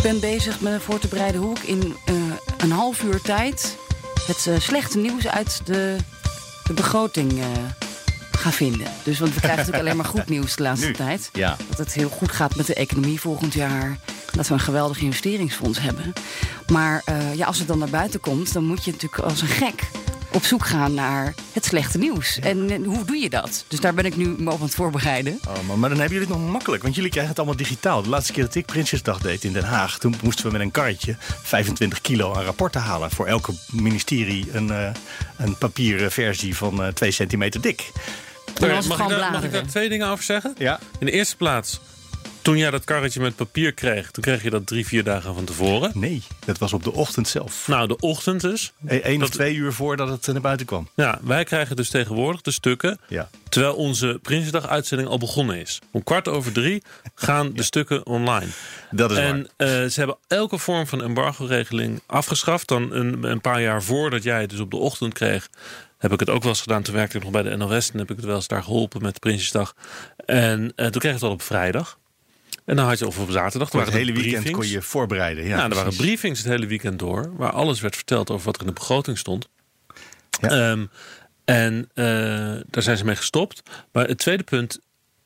Ik ben bezig me voor te bereiden hoe ik in eh, een half uur tijd het eh, slechte nieuws uit de, de begroting eh, ga vinden. Dus want we krijgen natuurlijk alleen maar goed nieuws de laatste Nu? tijd. Ja. Dat het heel goed gaat met de economie volgend jaar. Dat we een geweldig investeringsfonds hebben. Maar ja, als het dan naar buiten komt, dan moet je natuurlijk als een gek op zoek gaan naar het slechte nieuws. En hoe doe je dat? Dus daar ben ik nu me op aan het voorbereiden. Oh, maar, maar dan hebben jullie het nog makkelijk, want jullie krijgen het allemaal digitaal. De laatste keer dat ik Prinsjesdag deed in Den Haag, toen moesten we met een karretje 25 kilo aan rapporten halen. Voor elke ministerie een, eh, een papieren versie van eh 2 centimeter dik. Mag, ik daar, mag ik daar twee dingen over zeggen? Ja. In de eerste plaats, toen jij dat karretje met papier kreeg... toen kreeg je dat drie, vier dagen van tevoren. Nee, dat was op de ochtend zelf. Nou, de ochtend dus. Eén of twee uur voordat het eh, naar buiten kwam. Ja, wij krijgen dus tegenwoordig de stukken... Ja. terwijl onze Prinsjesdag-uitzending al begonnen is. Om kwart over drie gaan de stukken online. Dat is En eh, ze hebben elke vorm van embargo-regeling afgeschaft. Dan een, een paar jaar voordat jij het dus op de ochtend kreeg... heb ik het ook wel eens gedaan. Toen werkte ik nog bij de NOS. En heb ik het wel eens daar geholpen met Prinsjesdag. En eh, toen kreeg ik het al op vrijdag. En dan had je of op zaterdag. Het hele weekend kon je voorbereiden. Ja, Ja, er waren briefings het hele weekend door. Waar alles werd verteld over wat er in de begroting stond. Ja. Ehm, en eh, daar zijn ze mee gestopt. Maar het tweede punt.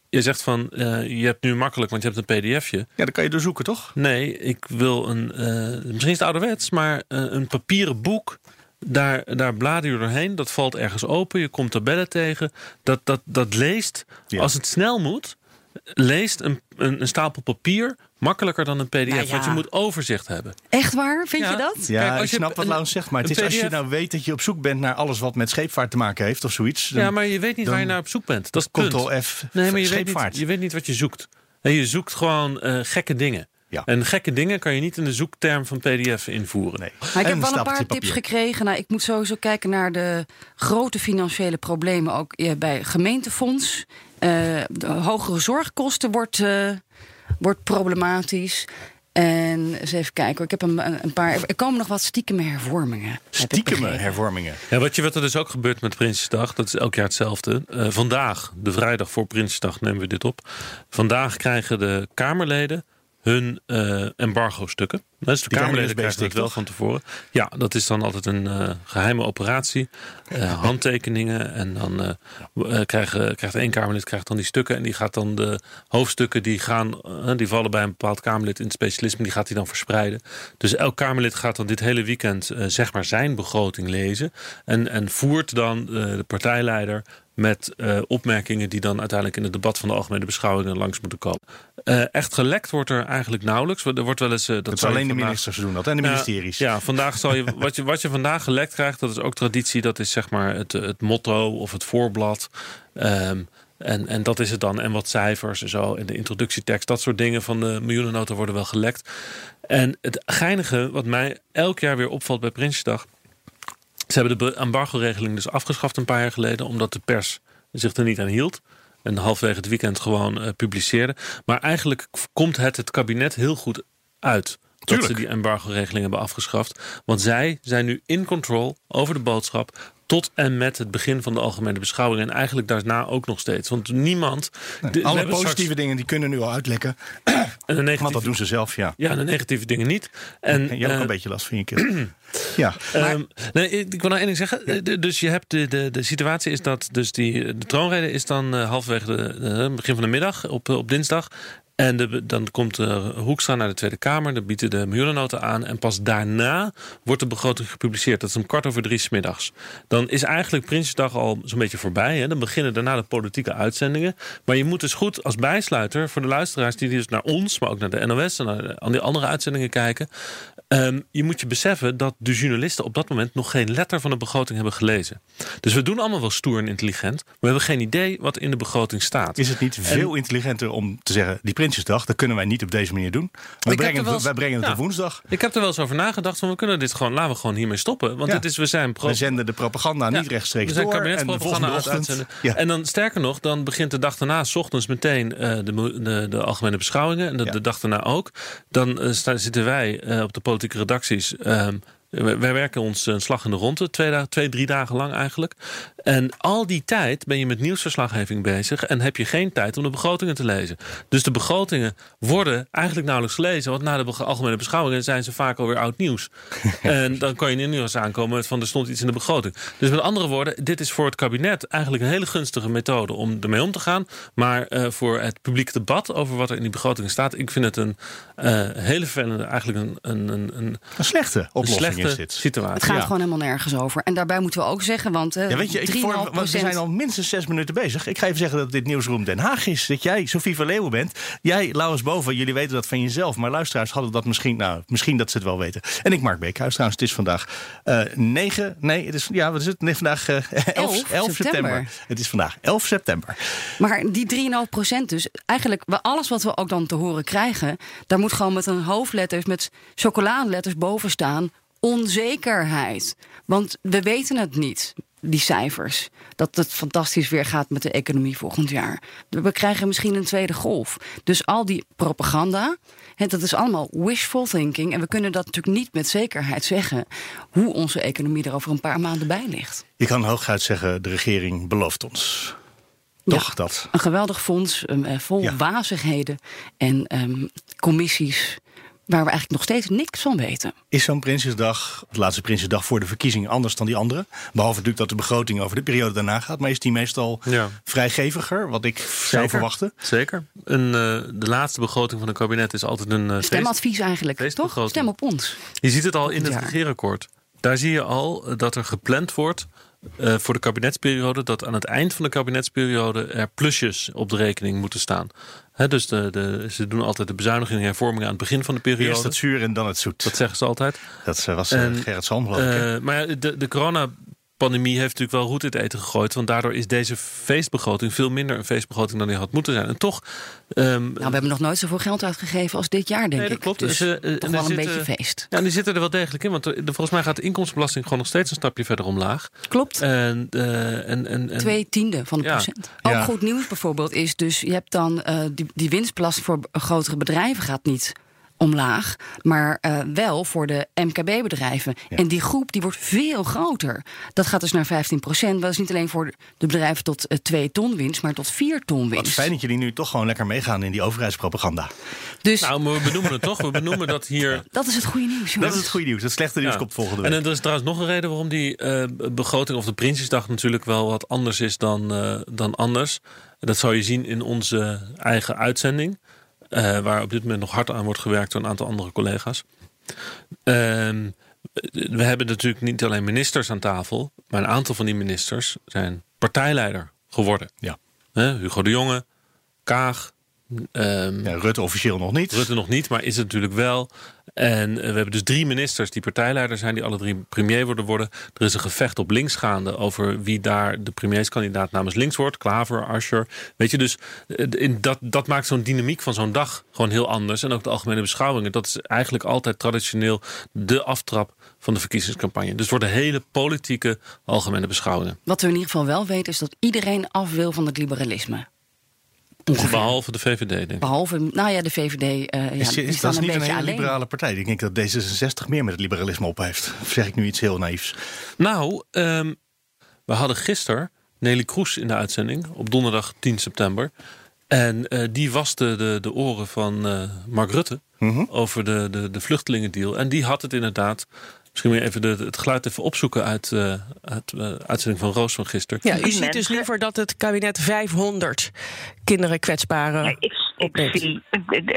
Je zegt van, eh, je hebt nu makkelijk, want je hebt een pdfje. Ja, dan kan je doorzoeken, toch? Nee, ik wil een, eh, misschien is het ouderwets, maar een papieren boek. Daar, daar blader je doorheen, dat valt ergens open, je komt tabellen tegen. Dat, dat, dat leest, Ja. als het snel moet, leest een, een, een stapel papier makkelijker dan een pdf. Nou ja. Want je moet overzicht hebben. Echt waar? Vind Ja. je dat? Ja, Kijk, als ik je snap wat Laurens zegt. Maar het is als je nou weet dat je op zoek bent naar alles wat met scheepvaart te maken heeft of zoiets. dan Ja, maar je weet niet waar je naar op zoek bent. Dat is het punt. Ctrl-F, Nee, maar je weet, scheepvaart. niet, je weet niet wat je zoekt. En je zoekt gewoon eh, gekke dingen. Ja. En gekke dingen kan je niet in de zoekterm van PDF invoeren. Nee. Maar ik En heb wel een paar papier. tips gekregen. Nou, ik moet sowieso kijken naar de grote financiële problemen. Ook ja, bij gemeentefonds. Eh, de hogere zorgkosten wordt, eh, wordt problematisch. En eens even kijken. hoor. Ik heb een, een paar. Er komen nog wat stiekeme hervormingen. Stiekeme hervormingen. Ja, wat, je, wat er dus ook gebeurt met Prinsjesdag, dat is elk jaar hetzelfde. Eh, vandaag, de vrijdag voor Prinsjesdag, nemen we dit op. Vandaag krijgen de Kamerleden hun eh embargo-stukken. Dus de Kamerleden krijgen het wel van tevoren. Ja, dat is dan altijd een eh, geheime operatie. Eh, handtekeningen. En dan krijgen, krijgt één Kamerlid krijgt dan die stukken. En die gaat dan de hoofdstukken die gaan, die vallen bij een bepaald Kamerlid in het specialisme. Die gaat hij dan verspreiden. Dus elk Kamerlid gaat dan dit hele weekend zeg maar zijn begroting lezen. En, en voert dan de partijleider met eh, opmerkingen die dan uiteindelijk in het debat van de algemene beschouwingen langs moeten komen. Eh, echt gelekt wordt er eigenlijk nauwelijks. Er wordt wel eens. eh, dat je alleen de ministers doen dat en de ministeries. Ja, vandaag zal je wat, je. wat je vandaag gelekt krijgt, dat is ook traditie. Dat is zeg maar het, het motto of het voorblad. Ehm, en, en dat is het dan. En wat cijfers en zo. En de introductietekst. Dat soort dingen van de miljoenennota worden wel gelekt. En het geinige, wat mij elk jaar weer opvalt bij Prinsjesdag. Ze hebben de embargo-regeling dus afgeschaft een paar jaar geleden. Omdat de pers zich er niet aan hield. En halfwege het weekend gewoon eh, publiceerde. Maar eigenlijk komt het het kabinet heel goed uit. Dat Tuurlijk. ze die embargo-regeling hebben afgeschaft. Want zij zijn nu in control over de boodschap. Tot en met het begin van de algemene beschouwing. En eigenlijk daarna ook nog steeds. Want niemand. de- Alle positieve straks- dingen die kunnen nu al uitlekken. en de Want negatieve, dat doen ze zelf, ja. Ja, de negatieve dingen niet. En, En jij hebt ook eh, een beetje last van je keel. ja. Ehm, nee, ik, wil nog één ding zeggen. Eh, Dus je hebt de, de, de situatie is dat dus die, de troonrede is dan eh, halverwege de, eh, begin van de middag op, op dinsdag. En de, dan komt uh, Hoekstra naar de Tweede Kamer. Dan biedt hij de miljoenennota aan. En pas daarna wordt de begroting gepubliceerd. Dat is om kwart over drie 's middags. Dan is eigenlijk Prinsjesdag al zo'n beetje voorbij. Hè? Dan beginnen daarna de politieke uitzendingen. Maar je moet dus goed als bijsluiter voor de luisteraars... die dus naar ons, maar ook naar de NOS... en naar aan die andere uitzendingen kijken... Um, je moet je beseffen dat de journalisten op dat moment nog geen letter van de begroting hebben gelezen. Dus we doen allemaal wel stoer en intelligent, maar we hebben geen idee wat in de begroting staat. Is het niet veel intelligenter om te zeggen... die Prinsjesdag. Dat kunnen wij niet op deze manier doen. We brengen het, wij brengen het op woensdag. Ik heb er wel eens over nagedacht. Van we kunnen dit gewoon, laten we gewoon hiermee stoppen. Want het is, we zijn pro we zenden de propaganda niet rechtstreeks we zijn door. het uitzenden. En dan sterker nog, dan begint de dag daarna, s ochtends meteen uh, de, de, de, algemene beschouwingen. En de, de dag daarna ook. Dan uh, zitten wij uh, op de politieke redacties. Ehm, wij werken ons een slag in de ronde, twee, twee, drie dagen lang eigenlijk. En al die tijd ben je met nieuwsverslaggeving bezig en heb je geen tijd om de begrotingen te lezen. Dus de begrotingen worden eigenlijk nauwelijks gelezen, want na de algemene beschouwingen zijn ze vaak alweer oud nieuws. en dan kan je nu eens aankomen van er stond iets in de begroting. Dus met andere woorden, dit is voor het kabinet eigenlijk een hele gunstige methode om ermee om te gaan. Maar uh, voor het publiek debat over wat er in die begrotingen staat, ik vind het een uh, hele vervelende, eigenlijk een, een, een, een, een slechte oplossing. Situatie. Het gaat gewoon helemaal nergens over. En daarbij moeten we ook zeggen, want uh, ja, weet je, ik voor, we zijn al minstens zes minuten bezig. Ik ga even zeggen dat dit Nieuwsroom Den Haag is. Dat jij Sofie van Leeuwen bent. Jij, Laurens Boven, jullie weten dat van jezelf. Maar luisteraars hadden dat misschien, nou, misschien dat ze het wel weten. En ik, Mark Beekhuis, trouwens, het is vandaag uh, 9, nee, het is, ja, wat is het? Nee, vandaag uh, 11, 11, 11 september. september. Het is vandaag 11 september. Maar die 3,5 procent dus, eigenlijk alles wat we ook dan te horen krijgen, daar moet gewoon met een hoofdletters, met chocoladeletters boven staan onzekerheid. Want we weten het niet, die cijfers. Dat het fantastisch weer gaat met de economie volgend jaar. We krijgen misschien een tweede golf. Dus al die propaganda, dat is allemaal wishful thinking. En we kunnen dat natuurlijk niet met zekerheid zeggen hoe onze economie er over een paar maanden bij ligt. Je kan hooguit zeggen: de regering belooft ons. Toch dat? Een geweldig fonds um, vol ja. wazigheden en um, commissies waar we eigenlijk nog steeds niks van weten. Is zo'n Prinsjesdag, de laatste Prinsjesdag voor de verkiezingen, anders dan die andere? Behalve natuurlijk dat de begroting over de periode daarna gaat. Maar is die meestal ja. vrijgeviger, wat ik Zeker. zou verwachten? Zeker. Een, uh, de laatste begroting van het kabinet is altijd een uh, Stemadvies eigenlijk, toch? Stem op ons. Je ziet het al in het regeerakkoord. Daar zie je al dat er gepland wordt uh, voor de kabinetsperiode dat aan het eind van de kabinetsperiode er plusjes op de rekening moeten staan. He, dus de, de, ze doen altijd de bezuinigingen en hervormingen aan het begin van de periode. Eerst het zuur en dan het zoet. Dat zeggen ze altijd. Dat was uh, Gerrit ik. Uh, maar ja, de, de corona pandemie heeft natuurlijk wel roet in het eten gegooid. Want daardoor is deze feestbegroting veel minder een feestbegroting dan die had moeten zijn. En toch. Um, nou, we hebben nog nooit zoveel geld uitgegeven als dit jaar, denk nee, dat ik. Klopt. Dus uh, toch wel een beetje feest. Ja, die zitten er wel degelijk in. Want volgens mij gaat de inkomstenbelasting gewoon nog steeds een stapje verder omlaag. Klopt. En, uh, en, en, en, Twee tiende van de ja. procent. Ook ja. goed nieuws bijvoorbeeld is dus... je hebt dan uh, die, die winstbelasting voor grotere bedrijven gaat niet omlaag, maar uh, wel voor de MKB-bedrijven. Ja. En die groep die wordt veel groter. Dat gaat dus naar 15 procent. Dat is niet alleen voor de bedrijven tot uh, 2 ton winst, maar tot 4 ton winst. Wat fijn dat jullie nu toch gewoon lekker meegaan in die overheidspropaganda. Dus, nou, maar we benoemen het toch. We benoemen dat hier. Dat is het goede nieuws. Jongens. Dat is het goede nieuws. Het slechte nieuws ja. komt volgende week. En er is trouwens nog een reden waarom die uh, begroting of de Prinsjesdag natuurlijk wel wat anders is dan, uh, dan anders. Dat zou je zien in onze eigen uitzending. Uh, waar op dit moment nog hard aan wordt gewerkt door een aantal andere collega's. Uh, we hebben natuurlijk niet alleen ministers aan tafel, maar een aantal van die ministers zijn partijleider geworden. Ja. Hugo de Jonge, Kaag. Um, ja, Rutte officieel nog niet. Rutte nog niet, maar is het natuurlijk wel. En uh, we hebben dus drie ministers die partijleider zijn, die alle drie premier worden worden. Er is een gevecht op links gaande over wie daar de premierskandidaat namens links wordt. Klaver, Ascher. Weet je, dus uh, in dat, dat maakt zo'n dynamiek van zo'n dag gewoon heel anders. En ook de algemene beschouwingen. Dat is eigenlijk altijd traditioneel de aftrap van de verkiezingscampagne. Dus het worden hele politieke algemene beschouwingen. Wat we in ieder geval wel weten is dat iedereen af wil van het liberalisme. Ongeveer. Behalve de VVD, denk ik. Behalve, nou ja, de VVD. Uh, ja, is, is, dat is een niet een hele alleen. liberale partij. Ik denk dat D66 meer met het liberalisme op heeft. Of zeg ik nu iets heel naïefs? Nou, um, we hadden gisteren Nelly Kroes in de uitzending. Op donderdag 10 september. En uh, die waste de, de oren van uh, Mark Rutte. Mm -hmm. Over de, de, de vluchtelingendeal. En die had het inderdaad Misschien moet je even de, het geluid even opzoeken uit de uh, uh, uitzending van Roos van gisteren. Ja, u ziet dus liever dat het kabinet 500 kinderen kwetsbaren nee, ik, ik zie,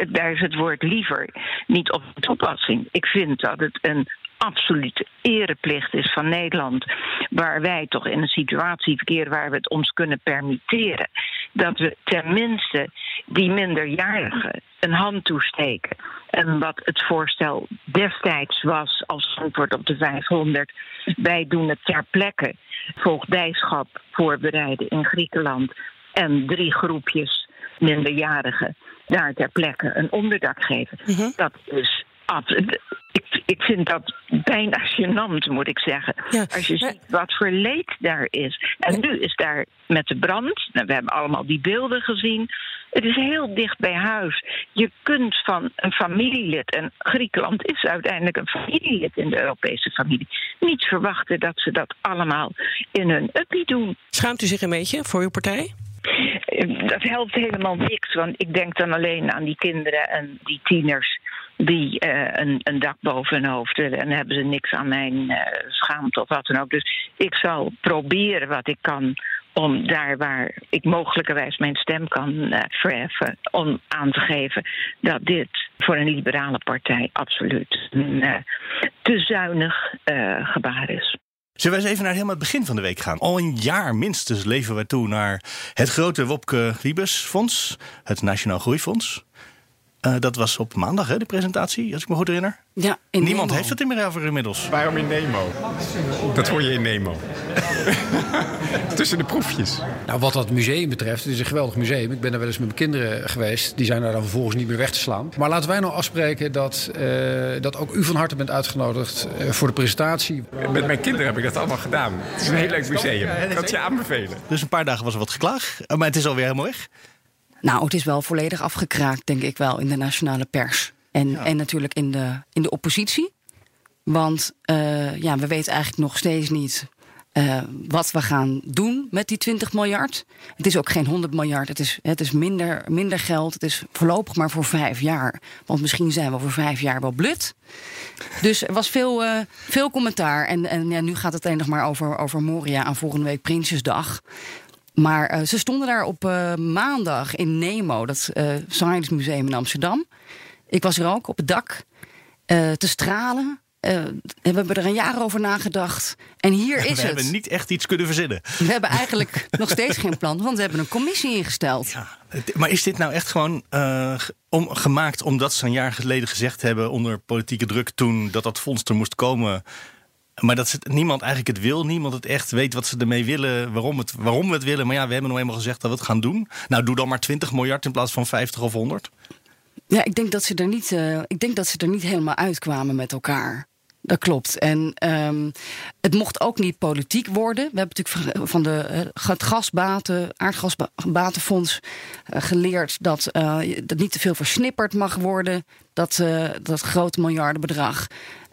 daar is het woord liever niet op toepassing. Ik vind dat het een absolute ereplicht is van Nederland, waar wij toch in een situatie verkeren waar we het ons kunnen permitteren, dat we tenminste die minderjarigen een hand toesteken. En wat het voorstel destijds was als antwoord op de 500, wij doen het ter plekke voogdijschap voorbereiden in Griekenland en drie groepjes minderjarigen daar ter plekke een onderdak geven. Mhm. Dat is Ik, ik vind dat bijna gênant, moet ik zeggen. Ja, Als je maar- ziet wat voor leed daar is. En nu is daar met de brand, nou, we hebben allemaal die beelden gezien. Het is heel dicht bij huis. Je kunt van een familielid, en Griekenland is uiteindelijk een familielid in de Europese familie, niet verwachten dat ze dat allemaal in hun uppie doen. Schaamt u zich een beetje voor uw partij? Dat helpt helemaal niks, want ik denk dan alleen aan die kinderen en die tieners die eh, een, dak boven hun hoofd willen. En hebben ze niks aan mijn eh, schaamte of wat dan ook. Dus ik zal proberen wat ik kan om daar waar ik mogelijkerwijs mijn stem kan eh, verheffen, om aan te geven dat dit voor een liberale partij absoluut een te zuinig gebaar is. Zullen we eens even naar helemaal het begin van de week gaan? Al een jaar minstens leven we toe naar het grote Wopke Wiebes Fonds, het Nationaal Groeifonds. Eh, dat was op maandag, hè, de presentatie, als ik me goed herinner. Ja, in Niemand Nemo. heeft het er meer over inmiddels. Waarom in Nemo? Dat hoor je in Nemo. Tussen de proefjes. Nou, wat dat museum betreft, het is een geweldig museum. Ik ben er wel eens met mijn kinderen geweest. Die zijn daar dan vervolgens niet meer weg te slaan. Maar laten wij nou afspreken dat, eh, dat ook u van harte bent uitgenodigd eh, voor de presentatie. Met mijn kinderen heb ik dat allemaal gedaan. Het is een heel leuk museum. Ik kan het je aanbevelen. Dus een paar dagen was er wat geklaag, maar het is alweer helemaal weg. Nou, het is wel volledig afgekraakt, denk ik wel, in de nationale pers. En, en natuurlijk in de, in de oppositie. Want eh, ja, we weten eigenlijk nog steeds niet eh, wat we gaan doen met die 20 miljard. Het is ook geen 100 miljard. Het is, het is minder, minder geld. Het is voorlopig maar voor vijf jaar. Want misschien zijn we over vijf jaar wel blut. Dus er was veel, eh, veel commentaar. En, en ja, nu gaat het alleen nog maar over, over Moria aan volgende week Prinsjesdag. Maar eh, ze stonden daar op eh, maandag in Nemo, dat eh, Science Museum in Amsterdam. Ik was er ook op het dak te stralen. En we hebben er een jaar over nagedacht. En hier is we het. hebben niet echt iets kunnen verzinnen. We hebben eigenlijk nog steeds geen plan, want we hebben een commissie ingesteld. Ja, maar is dit nou echt gewoon ge- om, gemaakt omdat ze een jaar geleden gezegd hebben onder politieke druk toen dat dat fonds er moest komen? Maar dat het- niemand eigenlijk het wil, niemand het echt weet wat ze ermee willen, waarom, het, waarom we het willen. Maar ja, we hebben nou eenmaal gezegd dat we het gaan doen. Nou, doe dan maar 20 miljard in plaats van 50 of 100. Ja, ik denk dat ze er niet, eh, ik denk dat ze er niet helemaal uitkwamen met elkaar. Dat klopt. En ehm, het mocht ook niet politiek worden. We hebben natuurlijk van- de eh, het gasbaten, aardgasbatenfonds eh, geleerd dat eh, dat niet te veel versnipperd mag worden. Dat, eh, dat grote miljardenbedrag.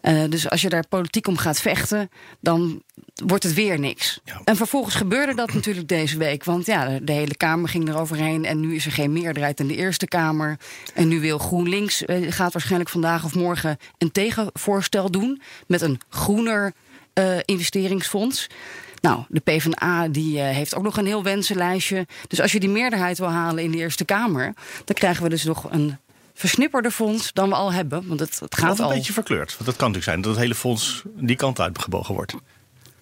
Eh, dus als je daar politiek om gaat vechten, dan wordt het weer niks. Ja. En vervolgens gebeurde dat natuurlijk deze week. Want ja, de, hele Kamer ging eroverheen. En nu is er geen meerderheid in de Eerste Kamer. En nu wil GroenLinks, eh, gaat waarschijnlijk vandaag of morgen een tegenvoorstel doen. Met een groener eh, investeringsfonds. Nou, de PvdA die, heeft ook nog een heel wensenlijstje. Dus als je die meerderheid wil halen in de Eerste Kamer, dan krijgen we dus nog een versnipperder fonds dan we al hebben. Want het, het gaat Of een al. beetje verkleurd. Want dat kan natuurlijk zijn dat het hele fonds die kant uitgebogen wordt.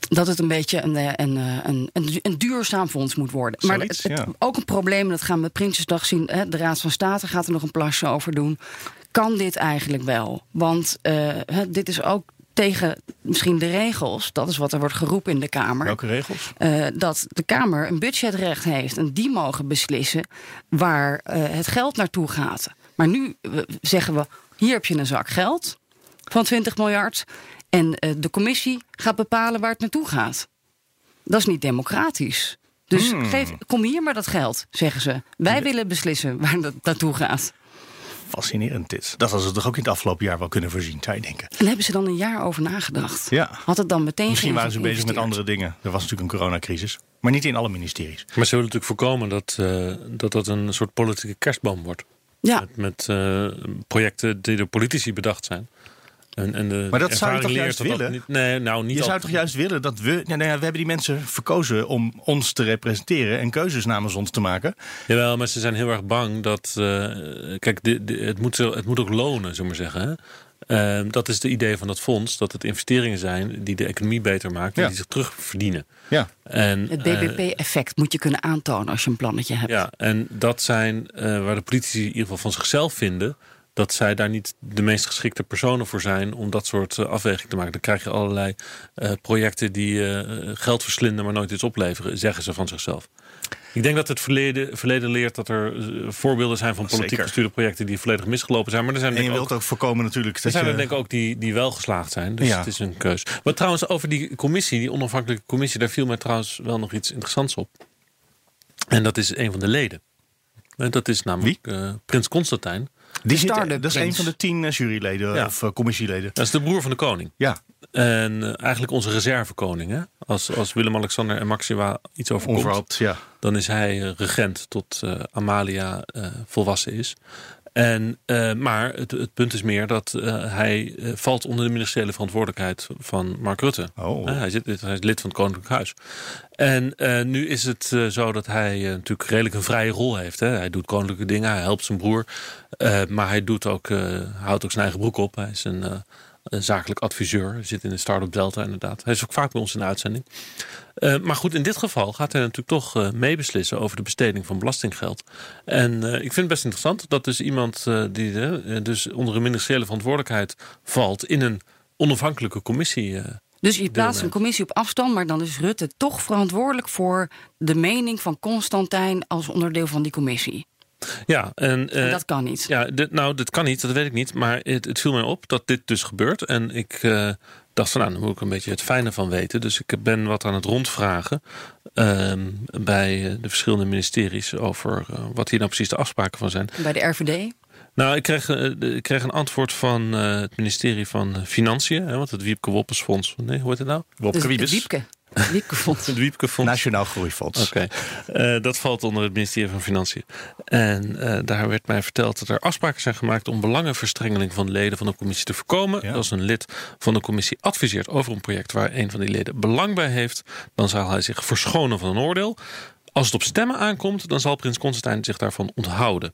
dat het een beetje een, eh, een, eh, een, een, een duurzaam fonds moet worden. Maar het, het- ja. ook een probleem, dat gaan we Prinsjesdag zien. Hè, de Raad van State gaat er nog een plasje over doen. Kan dit eigenlijk wel? Want eh, dit is ook tegen misschien de regels. Dat is wat er wordt geroepen in de Kamer. Welke regels? dat de Kamer een budgetrecht heeft en die mogen beslissen waar het geld naartoe gaat. Maar nu eh, zeggen we: hier heb je een zak geld van 20 miljard. En eh, de commissie gaat bepalen waar het naartoe gaat. Dat is niet democratisch. Dus Hmm. geef, kom hier maar dat geld, zeggen ze. Wij willen beslissen waar dat naartoe gaat. Fascinerend dit. Dat hadden ze toch ook in het afgelopen jaar wel kunnen voorzien, zou je denken. En hebben ze dan een jaar over nagedacht? Ja. Had het dan meteen Misschien waren ze bezig met andere dingen. Er was natuurlijk een coronacrisis. Maar niet in alle ministeries. Maar ze willen natuurlijk voorkomen dat, eh, dat dat een soort politieke kerstboom wordt. Ja, Met, met eh, projecten die door politici bedacht zijn. En, en de Maar dat zou je toch juist dat dat willen? niet, nee, nou niet Je zou toch juist willen dat we. Ja, nou ja, we hebben die mensen verkozen om ons te representeren en keuzes namens ons te maken. Jawel, maar ze zijn heel erg bang dat. eh, kijk, de, de- het, moet, zo- het moet ook lonen, zullen we maar zeggen. Hè? Eh, dat is de idee van dat fonds: dat het investeringen zijn die de economie beter maken en Ja. die zich terugverdienen. Ja. En, het eh, BBP-effect moet je kunnen aantonen als je een plannetje hebt. Ja, en dat zijn eh, waar de politici in ieder geval van zichzelf vinden dat zij daar niet de meest geschikte personen voor zijn om dat soort uh, afweging te maken. Dan krijg je allerlei uh, projecten die uh, geld verslinden, maar nooit iets opleveren, zeggen ze van zichzelf. Ik denk dat het verleden, verleden leert dat er voorbeelden zijn van politiek Zeker. gestuurde projecten die volledig misgelopen zijn. Maar er zijn En je wilt ook voorkomen natuurlijk er dat zijn je... er denk ik ook die, die wel geslaagd zijn. Dus Ja. het is een keus. Maar trouwens, over die commissie, die onafhankelijke commissie, daar viel mij trouwens wel nog iets interessants op. En dat is een van de leden. En Dat is namelijk eh, Prins Constantijn. Die zit, dat is een van de tien eh, juryleden Ja. of eh, commissieleden. Dat is de broer van de koning. Ja, En eh, eigenlijk onze reservekoning. Hè? Als, als Willem-Alexander en Maxima iets overkomt. Ja. dan is hij regent tot eh, Amalia eh, volwassen is. En, eh, maar het, het punt is meer dat eh, hij eh, valt onder de ministeriële verantwoordelijkheid van Mark Rutte. Oh. Hij, zit, hij is lid van het Koninklijk Huis. En nu is het zo dat hij natuurlijk redelijk een vrije rol heeft. Hè. Hij doet koninklijke dingen, hij helpt zijn broer. Maar hij doet ook, houdt ook zijn eigen broek op. Hij is een, een zakelijk adviseur. Hij zit in de Startup Delta inderdaad. Hij is ook vaak bij ons in de uitzending. Eh, maar goed, in dit geval gaat hij natuurlijk toch eh, meebeslissen over de besteding van belastinggeld. En eh, ik vind het best interessant dat dus iemand die dus onder een ministeriële verantwoordelijkheid valt in een onafhankelijke commissie. Dus je plaatst een commissie op afstand, maar dan is Rutte toch verantwoordelijk voor de mening van Constantijn als onderdeel van die commissie. Ja, en, En eh, dat kan niet. Ja, dit, nou, dit kan niet, dat weet ik niet. Maar het, het viel mij op dat dit dus gebeurt. En ik eh, dacht van, nou, daar moet ik een beetje het fijne van weten. Dus ik ben wat aan het rondvragen ehm, bij eh, de verschillende ministeries over wat hier nou precies de afspraken van zijn. Bij de RVD. Nou, ik kreeg, ik kreeg een antwoord van het ministerie van Financiën. Hè, want het Wiepke Woppelsfonds, nee, hoe heet het nou? Wopke Wiebes. Wiepke. Wiepke vond Het Wiepke Fonds. Nationaal Groeifonds. Oké, Eh, dat valt onder het ministerie van Financiën. En eh, daar werd mij verteld dat er afspraken zijn gemaakt om belangenverstrengeling van leden van de commissie te voorkomen. Ja. Als een lid van de commissie adviseert over een project waar een van die leden belang bij heeft, dan zal hij zich verschonen van een oordeel. Als het op stemmen aankomt, dan zal prins Constantijn zich daarvan onthouden.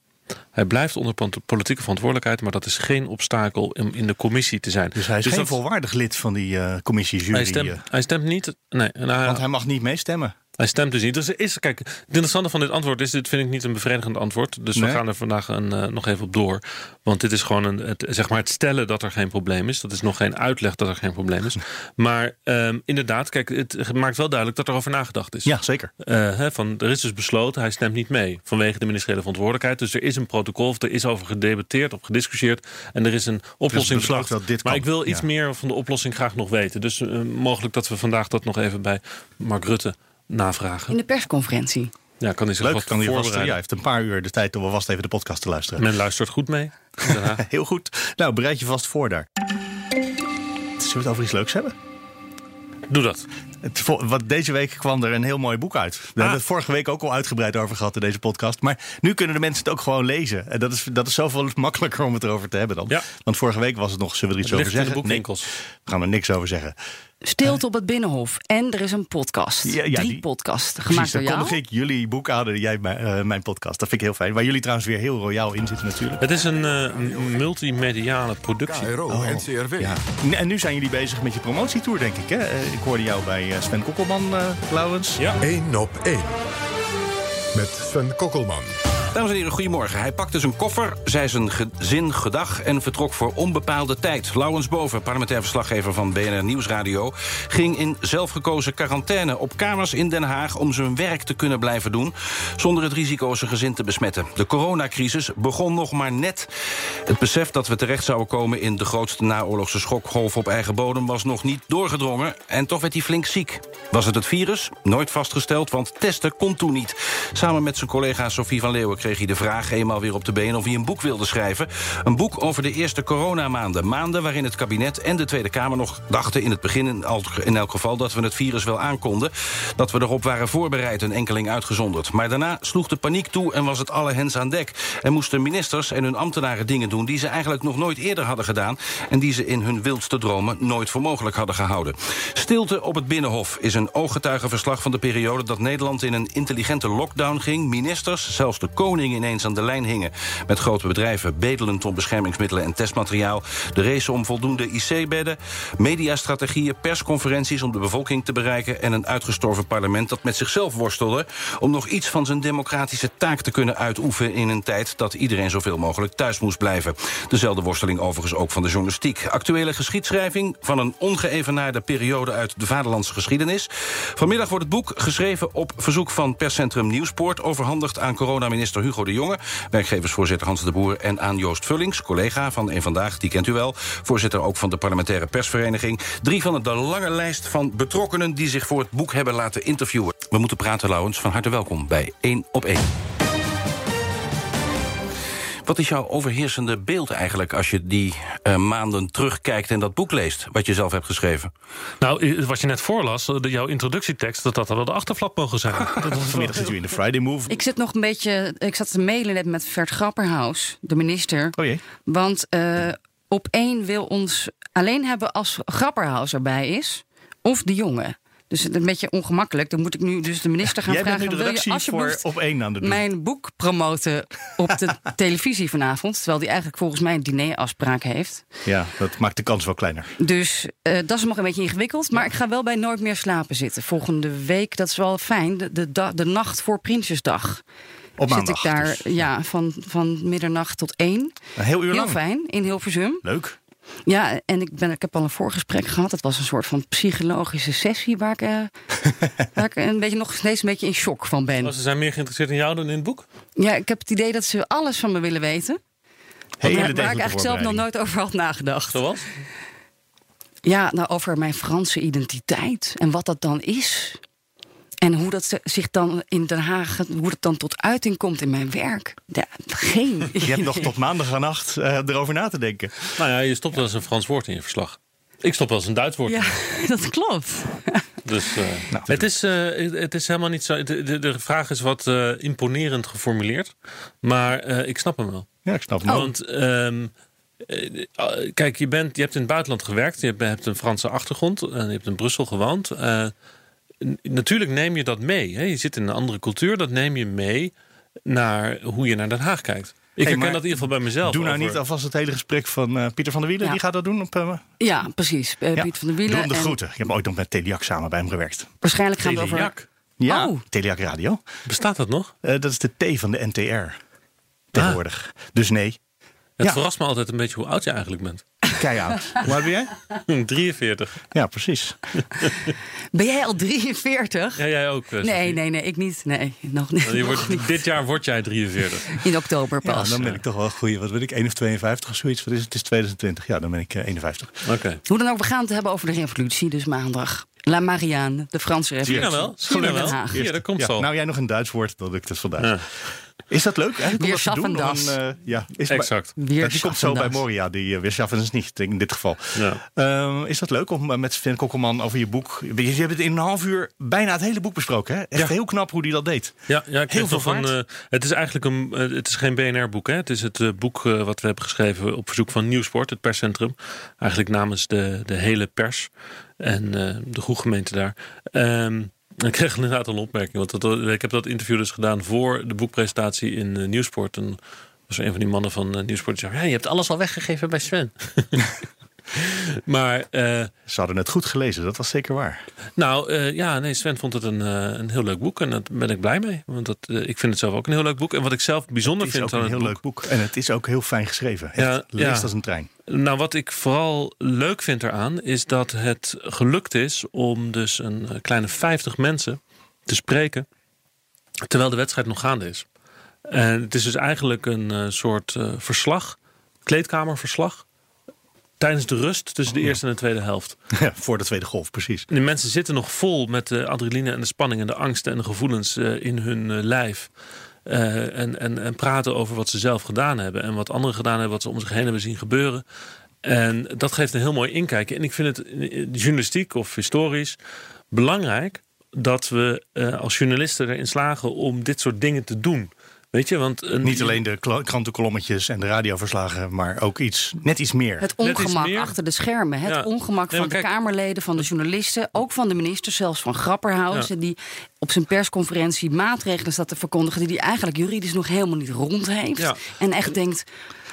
Hij blijft onder pol- politieke verantwoordelijkheid, maar dat is geen obstakel om in de commissie te zijn. Dus hij is geen dat- volwaardig lid van die eh commissie jury. hij stemt, eh, hij stemt niet. Nee, nou, want hij mag niet meestemmen. Hij stemt dus niet. Dus er is, kijk, het interessante van dit antwoord is: dit vind ik niet een bevredigend antwoord. Dus Nee. we gaan er vandaag een, eh, nog even op door. Want dit is gewoon een, het, zeg maar het stellen dat er geen probleem is. Dat is nog geen uitleg dat er geen probleem is. Maar ehm, inderdaad, kijk, het maakt wel duidelijk dat er over nagedacht is. Ja, zeker. Eh, van, er is dus besloten, hij stemt niet mee vanwege de ministeriële verantwoordelijkheid. Dus er is een protocol, of er is over gedebatteerd of gediscussieerd. En er is een oplossing bedacht. dat dit Maar kan. ik wil iets Ja. meer van de oplossing graag nog weten. Dus eh, mogelijk dat we vandaag dat nog even bij Mark Rutte navragen. In de persconferentie. Ja, kan hij zich Leuk, wat kan hij vast. Ja, voorbereiden. hij heeft een paar uur de tijd om alvast even de podcast te luisteren. Men luistert goed mee. Heel goed. Nou, bereid je vast voor daar. Zullen we het over iets leuks hebben? Doe dat. Het, wat, deze week kwam er een heel mooi boek uit. We hebben het vorige week ook al uitgebreid over gehad in deze podcast. Maar nu kunnen de mensen het ook gewoon lezen. En dat is, dat is zoveel makkelijker om het erover te hebben dan. Ja. Want vorige week was het nog, zullen we er iets Het over ligt in de zeggen? boekwinkels. Nee, we gaan er niks over zeggen. Stilte op het Binnenhof. En er is een podcast. Ja, ja, Drie die- podcasts. Precies, Gemaakt dan door jou. kondig ik jullie boek aan en jij mijn, eh, mijn podcast. Dat vind ik heel fijn. Waar jullie trouwens weer heel royaal in zitten natuurlijk. Het is een eh, multimediale productie. KRO. Ja. En nu zijn jullie bezig met je promotietour, denk ik. Hè? Eh, Ik hoorde jou bij Sven Kokkelman, eh Laurens. Ja. 1 op 1. Met Sven Kokkelman. Dames en heren, goedemorgen. Hij pakte zijn koffer, zei zijn gezin gedag en vertrok voor onbepaalde tijd. Laurens Boven, parlementair verslaggever van BNR Nieuwsradio... ging in zelfgekozen quarantaine op kamers in Den Haag... om zijn werk te kunnen blijven doen, zonder het risico zijn gezin te besmetten. De coronacrisis begon nog maar net. Het besef dat we terecht zouden komen in de grootste naoorlogse schokgolf op eigen bodem... was nog niet doorgedrongen en toch werd hij flink ziek. Was het het virus? Nooit vastgesteld, want testen kon toen niet. Samen met zijn collega Sophie van Leeuwen kreeg hij de vraag... eenmaal weer op de been of hij een boek wilde schrijven. Een boek over de eerste coronamaanden. Maanden waarin het kabinet en de Tweede Kamer nog dachten... in het begin in, elk geval dat we het virus wel aankonden. Dat we erop waren voorbereid, een enkeling uitgezonderd. Maar daarna sloeg de paniek toe en was het alle hens aan dek. En moesten ministers en hun ambtenaren dingen doen... die ze eigenlijk nog nooit eerder hadden gedaan... en die ze in hun wildste dromen nooit voor mogelijk hadden gehouden. Stilte op het Binnenhof is een een ooggetuigenverslag van de periode dat Nederland in een intelligente lockdown ging. Ministers, zelfs de koning ineens aan de lijn hingen met grote bedrijven bedelend om beschermingsmiddelen en testmateriaal. De race om voldoende IC-bedden, mediastrategieën, persconferenties om de bevolking te bereiken en een uitgestorven parlement dat met zichzelf worstelde om nog iets van zijn democratische taak te kunnen uitoefenen in een tijd dat iedereen zoveel mogelijk thuis moest blijven. Dezelfde worsteling overigens ook van de journalistiek. Actuele geschiedschrijving van een ongeëvenaarde periode uit de vaderlandse geschiedenis. Vanmiddag wordt het boek geschreven op verzoek van perscentrum Nieuwspoort... overhandigd aan coronaminister Hugo de Jonge... werkgeversvoorzitter Hans de Boer en aan Joost Vullings... collega van Eén Vandaag, die kent u wel... voorzitter ook van de parlementaire persvereniging. Drie van de lange lijst van betrokkenen... die zich voor het boek hebben laten interviewen. We moeten praten, Lauwens. Van harte welkom bij 1 op 1. Wat is jouw overheersende beeld eigenlijk als je die uh, maanden terugkijkt en dat boek leest, wat je zelf hebt geschreven? Nou, wat je net voorlas, de, jouw introductietekst, dat dat wel de achterflap mogen zijn. Vanmiddag zit u in de Friday Move. Ik zit nog een beetje, ik zat te mailen net met Vert Grapperhaus, de minister. Oh jee. Want uh, op één wil ons alleen hebben als Grapperhaus erbij is, of de jongen. Dus het is een beetje ongemakkelijk. Dan moet ik nu dus de minister gaan Jij vragen... Bent nu de wil je redactie alsjeblieft voor op één aan de doen. mijn boek promoten op de televisie vanavond? Terwijl die eigenlijk volgens mij een dinerafspraak heeft. Ja, dat maakt de kans wel kleiner. Dus uh, dat is nog een beetje ingewikkeld. Maar ik ga wel bij Nooit meer slapen zitten. Volgende week, dat is wel fijn. De, de, de nacht voor Prinsjesdag. Op Zit maandag. ik daar dus. ja, van, van middernacht tot één. Een heel uur Heel lang. fijn, in Hilversum. Leuk. Ja, en ik, ben, ik heb al een voorgesprek gehad. Het was een soort van psychologische sessie waar ik, eh, waar ik een beetje, nog steeds een beetje in shock van ben. Oh, ze zijn meer geïnteresseerd in jou dan in het boek? Ja, ik heb het idee dat ze alles van me willen weten. Hele waar, waar ik eigenlijk zelf nog nooit over had nagedacht. Zoals? Ja, nou, over mijn Franse identiteit en wat dat dan is. En hoe dat ze- zich dan in Den Haag, hoe dat dan tot uiting komt in mijn werk. Ja, geen. Je hebt nog tot maandagnacht uh, erover na te denken. Nou ja, je stopt wel eens een Frans woord in je verslag. Ik stop wel eens een Duits woord. Ja, dat klopt. Dus uh, nou, het, is, uh, het is helemaal niet zo. De, de, de vraag is wat uh, imponerend geformuleerd. Maar ik snap hem wel. Ja, ik snap hem. Want um, kijk, je, bent, je hebt in het buitenland gewerkt. Je hebt een Franse achtergrond. En je hebt in Brussel gewoond. Natuurlijk neem je dat mee. Hè? Je zit in een andere cultuur. Dat neem je mee naar hoe je naar Den Haag kijkt. Ik hey, herken dat in ieder geval bij mezelf. Doe nou over... niet alvast het hele gesprek van uh, Pieter van der Wielen. Ja. Die gaat dat doen op... Uh, ja, precies. Uh, ja. Pieter van der Wielen. Doe hem de groeten. Je hebt ooit nog met Teliak samen bij hem gewerkt. Waarschijnlijk gaan we over... Teliak? Ja, oh. Teliak Radio. Bestaat dat nog? dat is de T van de NTR. Tegenwoordig. Ah. Dus nee. Het ja. verrast me altijd een beetje hoe oud je eigenlijk bent. Keioud. Hoe oud ben jij? 43. Ja, precies. Ben jij al 43? Ja, jij ook. Uh, nee, nee, nee, ik niet. Nee, nog niet. Je wordt, nog niet. Dit jaar word jij 43. In oktober pas. Ja, dan ben ik toch wel goed. Wat ben ik? 1 of 52 of zoiets? Wat is het? Het is 2020. Ja, dan ben ik uh, 51. Oké. Okay. Hoe dan ook, we gaan het hebben over de revolutie, dus maandag. La Marianne, de Franse revolutie. Zie je nou wel? Zie je nou wel? Hier, dat komt ja, zo. Nou, jij nog een Duits woord, dat lukt het vandaag. Ja. Is dat leuk eigenlijk om Weer dat te doen? das. Een, uh, ja, is exact. Maar, die komt zo bij Moria, die uh, weer schaffen is niet in dit geval. Ja. Uh, is dat leuk om uh, met Sven Kokkelman over je boek... Je, je hebt het in een half uur bijna het hele boek besproken. Hè? Echt ja. heel knap hoe die dat deed. Ja, ja ik heel veel van. Uh, het is eigenlijk een, het is geen BNR-boek. Het is het uh, boek wat we hebben geschreven op verzoek van Nieuwsport, het perscentrum. Eigenlijk namens de, de hele pers en de groeggemeente daar. Um, ik kreeg inderdaad een opmerking. Want dat, ik heb dat interview dus gedaan voor de boekpresentatie in uh, Nieuwsport. En was een van die mannen van uh, Nieuwsport die zei: ja, Je hebt alles al weggegeven bij Sven. maar. Uh, Ze hadden het goed gelezen, dat was zeker waar. Nou ja, nee, Sven vond het een, een heel leuk boek. En daar ben ik blij mee. Want dat, ik vind het zelf ook een heel leuk boek. En wat ik zelf bijzonder het is vind ook aan een het heel boek, leuk boek. En het is ook heel fijn geschreven. Echt, Ja, leest ja. als een trein. Nou, wat ik vooral leuk vind eraan, is dat het gelukt is om dus een kleine 50 mensen te spreken terwijl de wedstrijd nog gaande is. En het is dus eigenlijk een uh, soort uh, verslag, kleedkamerverslag. Tijdens de rust tussen de eerste en de tweede helft. Ja, voor de tweede golf, precies. En de mensen zitten nog vol met de adrenaline en de spanning en de angsten en de gevoelens uh, in hun lijf. En, en, en, praten over wat ze zelf gedaan hebben. En wat anderen gedaan hebben, wat ze om zich heen hebben zien gebeuren. En dat geeft een heel mooi inkijkje. En ik vind het journalistiek of historisch belangrijk dat we uh, als journalisten erin slagen om dit soort dingen te doen. Weet je, want een, Niet alleen de krantenkolommetjes en de radioverslagen, maar ook iets, net iets meer. Het ongemak meer. achter de schermen. Het Ja. ongemak van de Kamerleden, van de journalisten, ook van de minister, zelfs van Grapperhaus. Die op zijn persconferentie maatregelen staat te verkondigen die hij eigenlijk juridisch nog helemaal niet rond heeft. Ja. En echt denkt: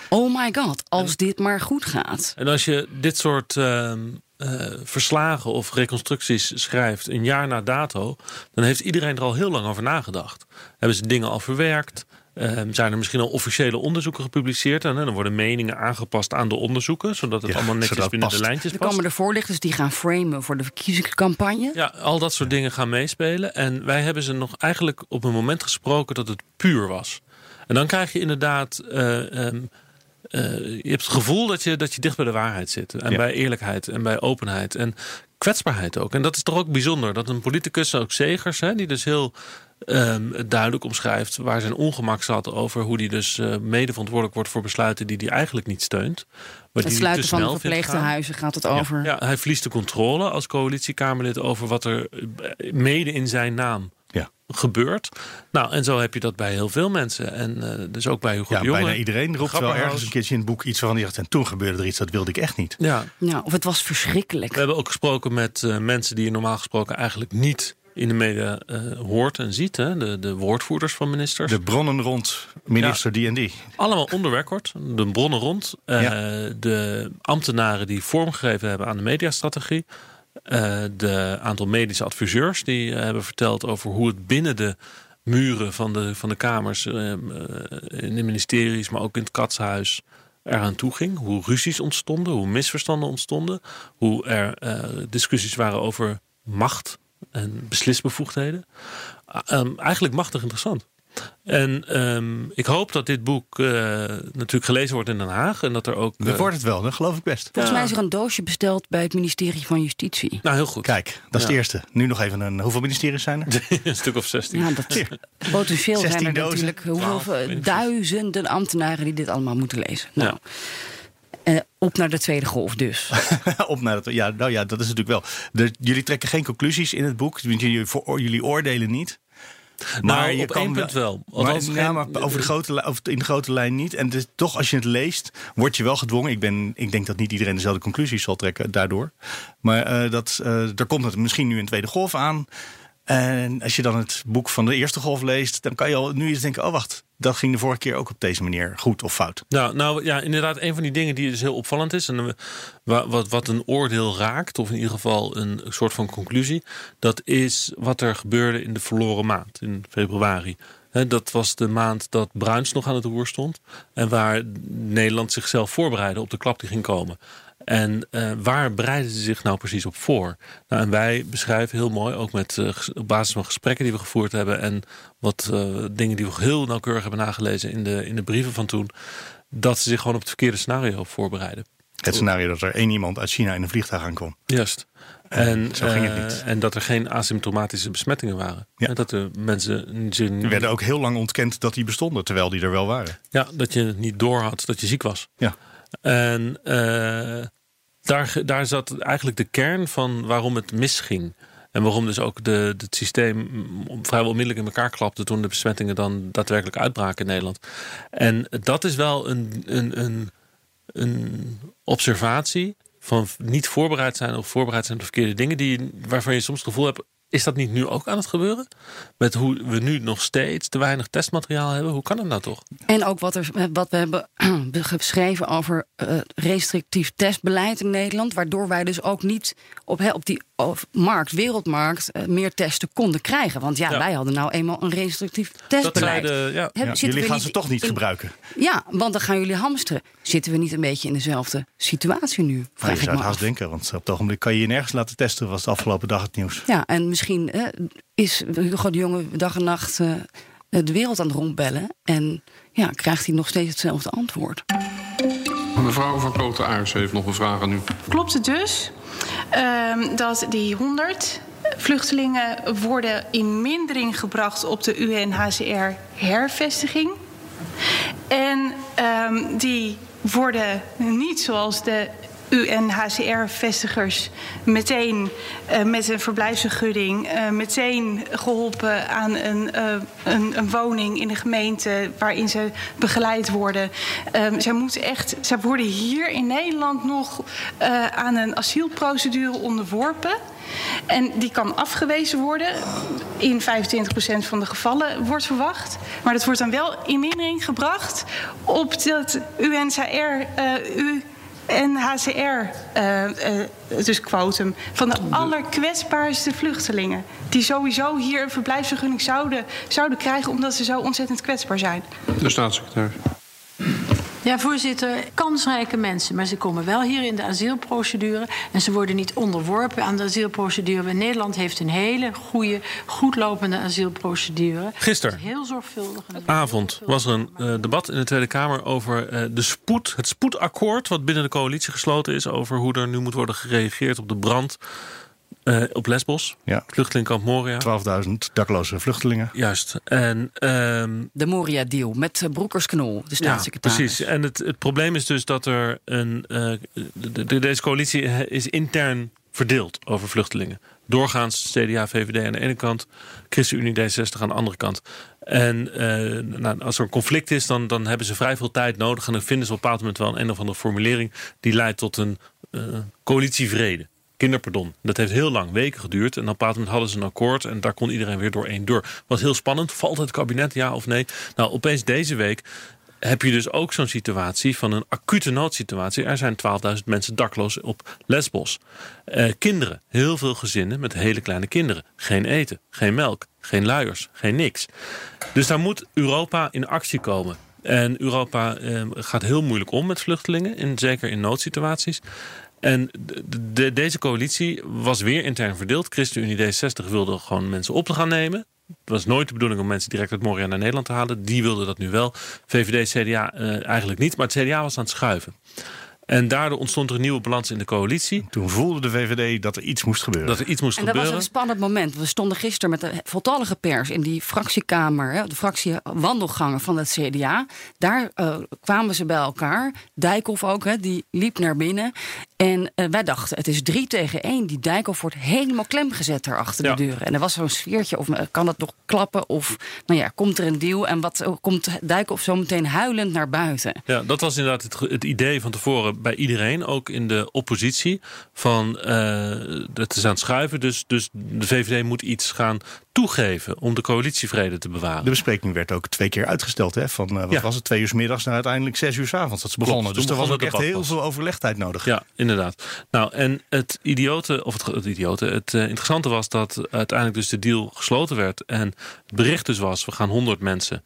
oh my god, als dit maar goed gaat. En als je dit soort ehm, eh, verslagen of reconstructies schrijft een jaar na dato, dan heeft iedereen er al heel lang over nagedacht. Hebben ze dingen al verwerkt? Ehm, zijn er misschien al officiële onderzoeken gepubliceerd? En hè, dan worden meningen aangepast aan de onderzoeken, zodat het Ja, allemaal netjes binnen de past. lijntjes Er past. komen er voorlichters die gaan framen voor de verkiezingscampagne. Ja, al dat soort dingen gaan meespelen. En wij hebben ze nog eigenlijk op een moment gesproken dat het puur was. En dan krijg je inderdaad. eh, ehm, eh, je hebt het gevoel dat je, dat je dicht bij de waarheid zit. En Ja. bij eerlijkheid en bij openheid. En kwetsbaarheid ook. En dat is toch ook bijzonder. Dat een politicus, ook Zegers, hè, die dus heel ehm, duidelijk omschrijft waar zijn ongemak zat over hoe hij dus eh, mede verantwoordelijk wordt voor besluiten die hij eigenlijk niet steunt. Maar Het die sluiten te van de gaat het over. Ja, hij verliest de controle als coalitiekamerlid over wat er eh, mede in zijn naam Ja. gebeurt. Nou, en zo heb je dat bij heel veel mensen. En eh, dus ook bij Hugo Ja, de Jonge. bijna iedereen roept wel ergens een keertje in het boek iets waarvan hij zegt... en toen gebeurde er iets, dat wilde ik echt niet. Ja, Ja, of het was verschrikkelijk. we hebben ook gesproken met eh, mensen die je normaal gesproken eigenlijk niet in de media eh, hoort en ziet. Hè? De, de woordvoerders van ministers. De bronnen rond minister die en die. Allemaal onder record, de bronnen rond. Eh, De ambtenaren die vormgegeven hebben aan de mediastrategie. Eh, de aantal medische adviseurs die eh, hebben verteld over hoe het binnen de muren van de, van de kamers, eh, in de ministeries, maar ook in het katshuis eraan toe ging. Hoe ruzies ontstonden, hoe misverstanden ontstonden. Hoe er discussies waren over macht en beslisbevoegdheden. Ehm, eigenlijk machtig interessant. En ehm, ik hoop dat dit boek eh, natuurlijk gelezen wordt in Den Haag. En dat er ook. Dat eh, wordt het wel, dat geloof ik best. Volgens mij is er een doosje besteld bij het ministerie van Justitie. nou, heel goed. Kijk, dat is Ja. het eerste. Nu nog even een... Hoeveel ministeries zijn er? een stuk of 16. Ja, dat, potentieel zijn 16 er dozen. natuurlijk hoeveel, 12, ik weet niet duizenden ambtenaren die dit allemaal moeten lezen. Nou, eh, op naar de tweede golf dus. Op naar het, ja, nou ja, dat is natuurlijk wel. De, jullie trekken geen conclusies in het boek. Jullie, voor, jullie oordelen niet. Nou, je op kan één punt wel. Maar, ja, maar over de grote, over, in de grote lijn niet. En dus, toch, als je het leest, word je wel gedwongen. Ik, ben, ik denk dat niet iedereen dezelfde conclusies zal trekken daardoor. Maar eh, dat, eh er komt het misschien nu een tweede golf aan. En als je dan het boek van de eerste golf leest, dan kan je al nu eens denken: oh wacht, dat ging de vorige keer ook op deze manier goed of fout. Nou, nou ja, inderdaad, een van die dingen die dus heel opvallend is. En eh, wa- wat, wat een oordeel raakt, of in ieder geval een soort van conclusie. Dat is wat er gebeurde in de verloren maand, in februari. Dat was de maand dat Bruins nog aan het roer stond. En waar Nederland zichzelf voorbereidde op de klap die ging komen. En eh, waar bereiden ze zich nou precies op voor? Nou, en wij beschrijven heel mooi, ook met, eh, op basis van gesprekken die we gevoerd hebben. En wat eh, dingen die we heel nauwkeurig hebben nagelezen in de, in de brieven van toen. Dat ze zich gewoon op het verkeerde scenario voorbereiden. Het scenario dat er één iemand uit China in een vliegtuig aankwam. Juist. En zo ging het niet. en dat er geen asymptomatische besmettingen waren. Ja. Dat de mensen. Er werden ook heel lang ontkend dat die bestonden, terwijl die er wel waren. Ja, dat je het niet door had dat je ziek was. Ja. En eh, daar, daar zat eigenlijk de kern van waarom het misging. En waarom dus ook de, het systeem vrijwel onmiddellijk in elkaar klapte toen de besmettingen dan daadwerkelijk uitbraken in Nederland. En dat is wel een, een, een, een observatie van niet voorbereid zijn of voorbereid zijn op de verkeerde dingen, die, waarvan je soms het gevoel hebt. Is dat niet nu ook aan het gebeuren? Met hoe we nu nog steeds te weinig testmateriaal hebben? Hoe kan het nou toch? En ook wat, er, wat we hebben geschreven over eh, restrictief testbeleid in Nederland. Waardoor wij dus ook niet op, op die of markt, wereldmarkt, eh, meer testen konden krijgen. Want ja, Ja. wij hadden nou eenmaal een restrictief Dat testbeleid. zeiden, ja. Hebben- Ja, zitten jullie gaan ze toch niet in- gebruiken. Ja, want dan gaan jullie hamsteren. Zitten we niet een beetje in dezelfde situatie nu? Vraag je ik zou me het haast af. denken, want op het ogenblik kan je je nergens laten testen, was de afgelopen dag het nieuws. Ja, en misschien is Hugo de Jonge dag en nacht eh, de wereld aan het rondbellen. En ja, krijgt hij nog steeds hetzelfde antwoord. Mevrouw van Koten Aars heeft nog een vraag aan u. Klopt het dus ehm, dat die 100 vluchtelingen worden in mindering gebracht op de UNHCR-hervestiging? En ehm, die worden niet zoals de UNHCR-vestigers meteen uh, met een verblijfsvergunning uh, meteen geholpen aan een, uh, een, een, woning in de gemeente waarin ze begeleid worden. Um, zij moeten echt, zij worden hier in Nederland nog aan een asielprocedure onderworpen. En die kan afgewezen worden. In 25% van de gevallen wordt verwacht. Maar dat wordt dan wel in mindering gebracht op dat UNHCR. Uh, NHCR, uh, uh, dus quotum, van de allerkwetsbaarste vluchtelingen. Die sowieso hier een verblijfsvergunning zouden, zouden krijgen omdat ze zo ontzettend kwetsbaar zijn. De staatssecretaris. Ja, voorzitter, kansrijke mensen. Maar ze komen wel hier in de asielprocedure. En ze worden niet onderworpen aan de asielprocedure. Nederland heeft een hele goede, goed lopende asielprocedure. Gisteren, heel zorgvuldig. avond, was er een uh, debat in de Tweede Kamer over uh, de spoed, het spoedakkoord. wat binnen de coalitie gesloten is. over hoe er nu moet worden gereageerd op de brand uh, op Lesbos, ja. vluchtelingkamp Moria. 12.000 dakloze vluchtelingen. Juist. En, um, de Moria-deal met uh, Broekers-Knol, de staatssecretaris. Ja, precies. En het, het probleem is dus dat er een... Uh, de, de, deze coalitie is intern verdeeld over vluchtelingen. Doorgaans CDA, VVD aan de ene kant, ChristenUnie D60 aan de andere kant. En uh, nou, als er een conflict is, dan, dan hebben ze vrij veel tijd nodig. En dan vinden ze op een bepaald moment wel een, een of andere formulering die leidt tot een uh, coalitievrede kinderpardon. Dat heeft heel lang, weken geduurd. En op een moment hadden ze een akkoord en daar kon iedereen weer doorheen door. Was heel spannend. Valt het kabinet, ja of nee? Nou, opeens deze week heb je dus ook zo'n situatie van een acute noodsituatie. Er zijn 12.000 mensen dakloos op Lesbos. Eh, kinderen, heel veel gezinnen met hele kleine kinderen. Geen eten, geen melk, geen luiers, geen niks. Dus daar moet Europa in actie komen. En Europa eh, gaat heel moeilijk om met vluchtelingen, in, zeker in noodsituaties. En de, deze coalitie was weer intern verdeeld. ChristenUnie D60 wilde gewoon mensen op te gaan nemen. Het was nooit de bedoeling om mensen direct uit Moria naar Nederland te halen. Die wilden dat nu wel. VVD, CDA uh, eigenlijk niet. Maar het CDA was aan het schuiven. En daardoor ontstond er een nieuwe balans in de coalitie. Toen voelde de VVD dat er iets moest gebeuren. Dat er iets moest en gebeuren. dat was een spannend moment. We stonden gisteren met de voltallige pers in die fractiekamer, de fractiewandelgangen van het CDA. Daar uh, kwamen ze bij elkaar. Dijkhoff ook, hè, die liep naar binnen. En uh, wij dachten, het is drie tegen één. Die Dijkhoff wordt helemaal klem gezet daar achter Ja. de deuren. En er was zo'n sfeertje, of eh, kan het nog klappen? Of, nou ja, komt er een deal? En wat komt Dijkhoff zo meteen huilend naar buiten? Ja, dat was inderdaad het, het idee van tevoren bij iedereen, ook in de oppositie, van uh, het is aan het schuiven. Dus, dus de VVD moet iets gaan toegeven om de coalitievrede te bewaren. De bespreking werd ook twee keer uitgesteld. Hè? Van uh, wat Ja. was het, twee uur 's middags naar uiteindelijk zes uur 's avonds dat ze begonnen. Klopt, dus er was ook echt heel veel overlegtijd nodig. Ja, inderdaad. Nou, en het idiote, of het, het idiote, het eh, interessante was dat uiteindelijk dus de deal gesloten werd. En het bericht dus was, we gaan 100 mensen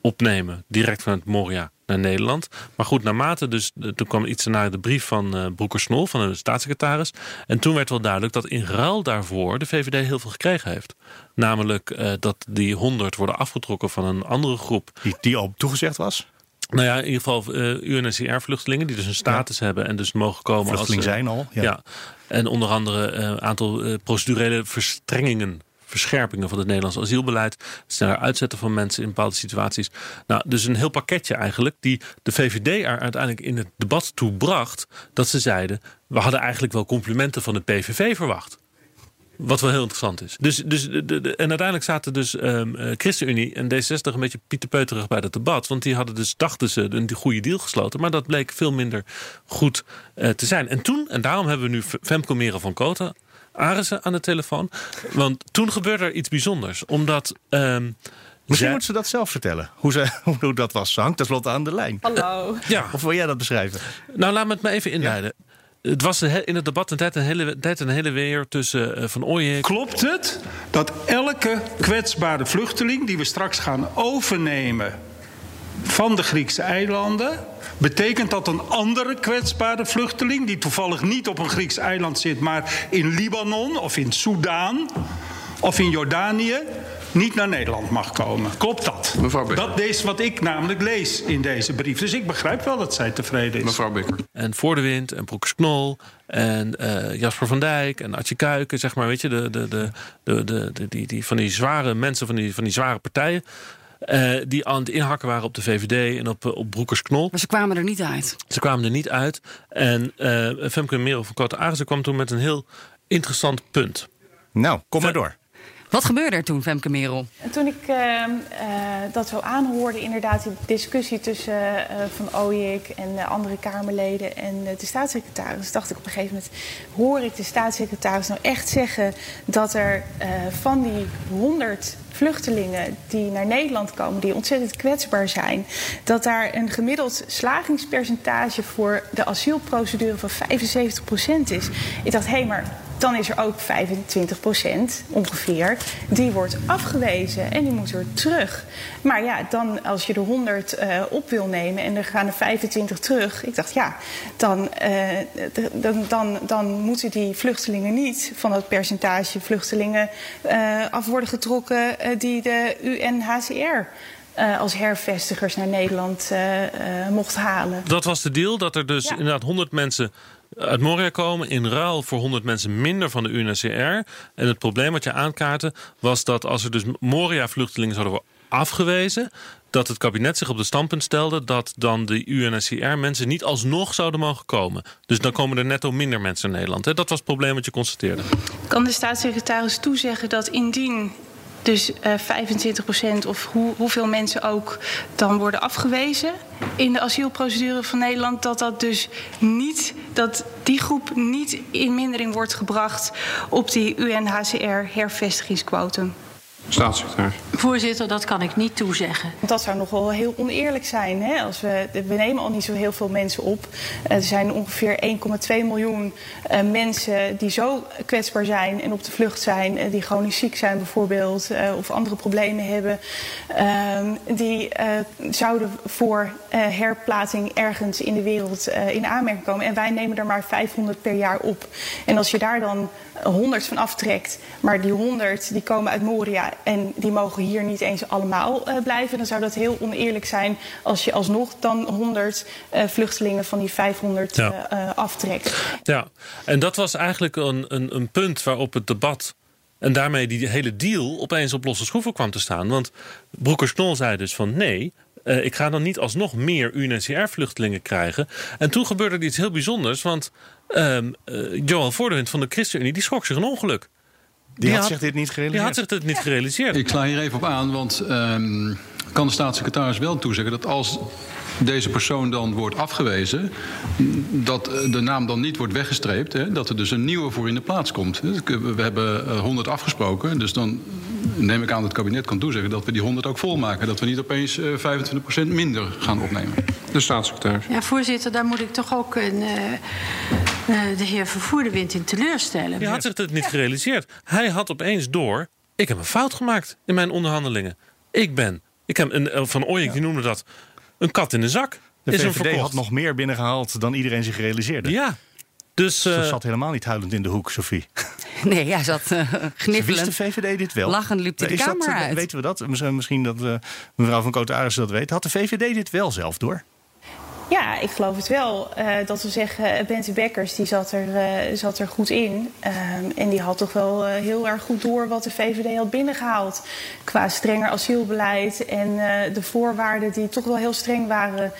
opnemen, direct vanuit Moria naar Nederland. Maar goed, naarmate dus, toen kwam iets naar de brief van eh Broeker-Snol, van de staatssecretaris. En toen werd wel duidelijk dat in ruil daarvoor de VVD heel veel gekregen heeft. Namelijk eh, dat die 100 worden afgetrokken van een andere groep. Die, die al toegezegd was? Nou ja, in ieder geval eh UNHCR-vluchtelingen die dus een status hebben en dus mogen komen Vluchteling als... zijn al, ja. Ja. En onder andere een aantal procedurele verstrengingen verscherpingen van het Nederlands asielbeleid. Het sneller uitzetten van mensen in bepaalde situaties. Nou, dus een heel pakketje eigenlijk die de VVD er uiteindelijk in het debat toe bracht. Dat ze zeiden, we hadden eigenlijk wel complimenten van de PVV verwacht. Wat wel heel interessant is. Dus, dus, de, en uiteindelijk zaten dus ehm, eh, ChristenUnie en D60 een beetje pieterpeuterig bij dat debat. Want die hadden dus, dachten ze, een goede deal gesloten. Maar dat bleek veel minder goed eh, te zijn. En toen, en daarom hebben we nu Femke Meren van Kota Arissen aan de telefoon. Want toen gebeurde er iets bijzonders. Omdat... ehm, Misschien zij- moet ze dat zelf vertellen. Hoe, ze, hoe dat was. Ze hangt tenslotte aan de lijn. Hallo. Ja. Of wil jij dat beschrijven? Nou, laat me het maar even inleiden. Het was in het debat een tijd een hele, tijd een hele weer tussen eh, Van Ooyen... Klopt het dat elke kwetsbare vluchteling die we straks gaan overnemen van de Griekse eilanden. Betekent dat een andere kwetsbare vluchteling. die toevallig niet op een Grieks eiland zit. maar in Libanon of in Soudaan of in Jordanië. niet naar Nederland mag komen? Klopt dat? Mevrouw Becker. Dat is wat ik namelijk lees in deze brief. Dus ik begrijp wel dat zij tevreden is. Mevrouw Becker. En Voor de Wind en Broekers Knol en eh, Jasper van Dijk en Atje Kuiken, zeg maar, weet je, de, de, de, de, de, de- die, die, van die zware mensen, van die, van die zware partijen. Eh, die aan het inhakken waren op de VVD en op, eh, op Broekers Knol. Maar ze kwamen er niet uit. Ze kwamen er niet uit. En eh Femke Merel van Koten Arissen kwam toen met een heel interessant punt. Nou, kom maar door. Wat gebeurde er toen, Femke Merel? En toen ik eh, eh, dat zo aanhoorde, inderdaad, die discussie tussen eh, Van Ooyek en de andere Kamerleden en de staatssecretaris, dacht ik op een gegeven moment: hoor ik de staatssecretaris nou echt zeggen dat er eh, van die 100 vluchtelingen die naar Nederland komen, die ontzettend kwetsbaar zijn, dat daar een gemiddeld slagingspercentage voor de asielprocedure van 75% is. Ik dacht, hé, hey, maar dan is er ook 25% ongeveer. Die wordt afgewezen en die moet weer terug. Maar ja, dan als je de 100 eh, op wil nemen en er gaan er 25 terug. Ik dacht, ja, dan, eh, dan, dan, dan moeten die vluchtelingen niet van dat percentage vluchtelingen eh, af worden getrokken die de UNHCR. als hervestigers naar Nederland mocht halen. Dat was de deal, dat er dus inderdaad 100 mensen uit Moria komen... in ruil voor 100 mensen minder van de UNHCR. En het probleem wat je aankaartte was dat als er dus Moria-vluchtelingen zouden worden afgewezen... dat het kabinet zich op de standpunt stelde... dat dan de UNHCR mensen niet alsnog zouden mogen komen. Dus dan komen er netto minder mensen in Nederland. Dat was het probleem wat je constateerde. Kan de staatssecretaris toezeggen dat indien dus eh 25% of hoe, hoeveel mensen ook dan worden afgewezen in de asielprocedure van Nederland, dat dat dus niet, dat die groep niet in mindering wordt gebracht op die UNHCR hervestigingsquotum? Staatssecretaris. Voorzitter, dat kan ik niet toezeggen. Dat zou nog wel heel oneerlijk zijn. Hè? Als we, we nemen al niet zo heel veel mensen op. Eh, Er zijn ongeveer 1,2 miljoen eh, mensen die zo kwetsbaar zijn en op de vlucht zijn. eh, die chronisch ziek zijn bijvoorbeeld. eh, of andere problemen hebben. ehm, die eh, zouden voor eh, herplaatsing ergens in de wereld eh, in aanmerking komen. En wij nemen er maar 500 per jaar op. En als je daar dan 100 van aftrekt, maar die 100 die komen uit Moria en die mogen hier niet eens allemaal eh, blijven, dan zou dat heel oneerlijk zijn als je alsnog dan 100 eh, vluchtelingen van die 500 Ja. eh, eh, aftrekt. Ja, en dat was eigenlijk een, een, een punt waarop het debat... en daarmee die hele deal opeens op losse schroeven kwam te staan. Want Broekers-Knol zei dus van nee... eh, ik ga dan niet alsnog meer UNHCR-vluchtelingen krijgen. En toen gebeurde er iets heel bijzonders. Want ehm eh, Johan Voordewind van de ChristenUnie die schrok zich een ongeluk. Die had zich dit niet gerealiseerd. Die had zich dit niet gerealiseerd. Ik sla hier even op aan, want ehm, kan de staatssecretaris wel toezeggen dat als deze persoon dan wordt afgewezen, dat eh, de naam dan niet wordt weggestreept, hè, dat er dus een nieuwe voor in de plaats komt. Dus We hebben eh, 100 afgesproken, dus dan neem ik aan dat het kabinet kan toezeggen dat we die 100 ook volmaken. Dat we niet opeens eh, 25% minder gaan opnemen. De staatssecretaris. Ja, voorzitter, daar moet ik toch ook een, eh, eh, de heer Vervoerdewind in teleurstellen. Hij had zich het niet gerealiseerd. Hij had opeens door... ik heb een fout gemaakt in mijn onderhandelingen. Ik ben... Ik heb een, eh, van Ooyek die noemde dat... een kat in de zak. De is VVD had nog meer binnengehaald dan iedereen zich realiseerde. Ja. Dus, Ze eh, zat helemaal niet huilend in de hoek, Sophie. Nee, hij zat uh, Wist de VVD dit wel? Lachend liep hij de Is dat, kamer eh, uit. Weten we dat? Misschien- dat eh, mevrouw van Koten Arissen dat weet. Had de VVD dit wel zelf door? Ja, ik geloof het wel. Eh, dat we zeggen, eh, Bente Bekkers die zat, er, eh, zat er goed in. Ehm, en die had toch wel heel erg goed door wat de VVD had binnengehaald. Qua strenger asielbeleid en de voorwaarden die toch wel heel streng waren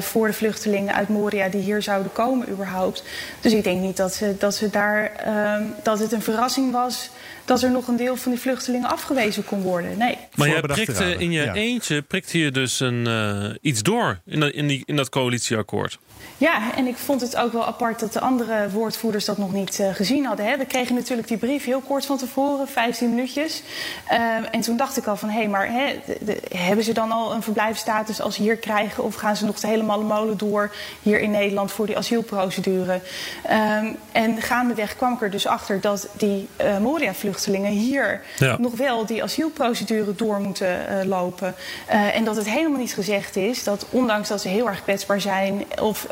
voor de vluchtelingen uit Moria die hier zouden komen überhaupt. Dus ik denk niet dat, ze, dat, ze daar, ehm, dat het een verrassing was dat er nog een deel van die vluchtelingen afgewezen kon worden. Nee. Maar jij prikte in je eentje prikte je dus een, eh, iets door in, in, die, in dat coalitieakkoord. Ja, en ik vond het ook wel apart dat de andere woordvoerders dat nog niet eh, gezien hadden. Hè. We kregen natuurlijk die brief heel kort van tevoren, 15 minuutjes. Ehm, en toen dacht ik al van, hé, maar hè, de- de- hebben ze dan al een verblijfsstatus als ze hier krijgen? Of gaan ze nog de helemaal molen door hier in Nederland voor die asielprocedure? Ehm, en gaandeweg kwam ik er dus achter dat die eh, Moria-vluchtelingen hier Ja. nog wel die asielprocedure door moeten eh, lopen. Eh, en dat het helemaal niet gezegd is dat ondanks dat ze heel erg kwetsbaar zijn of eh, eh,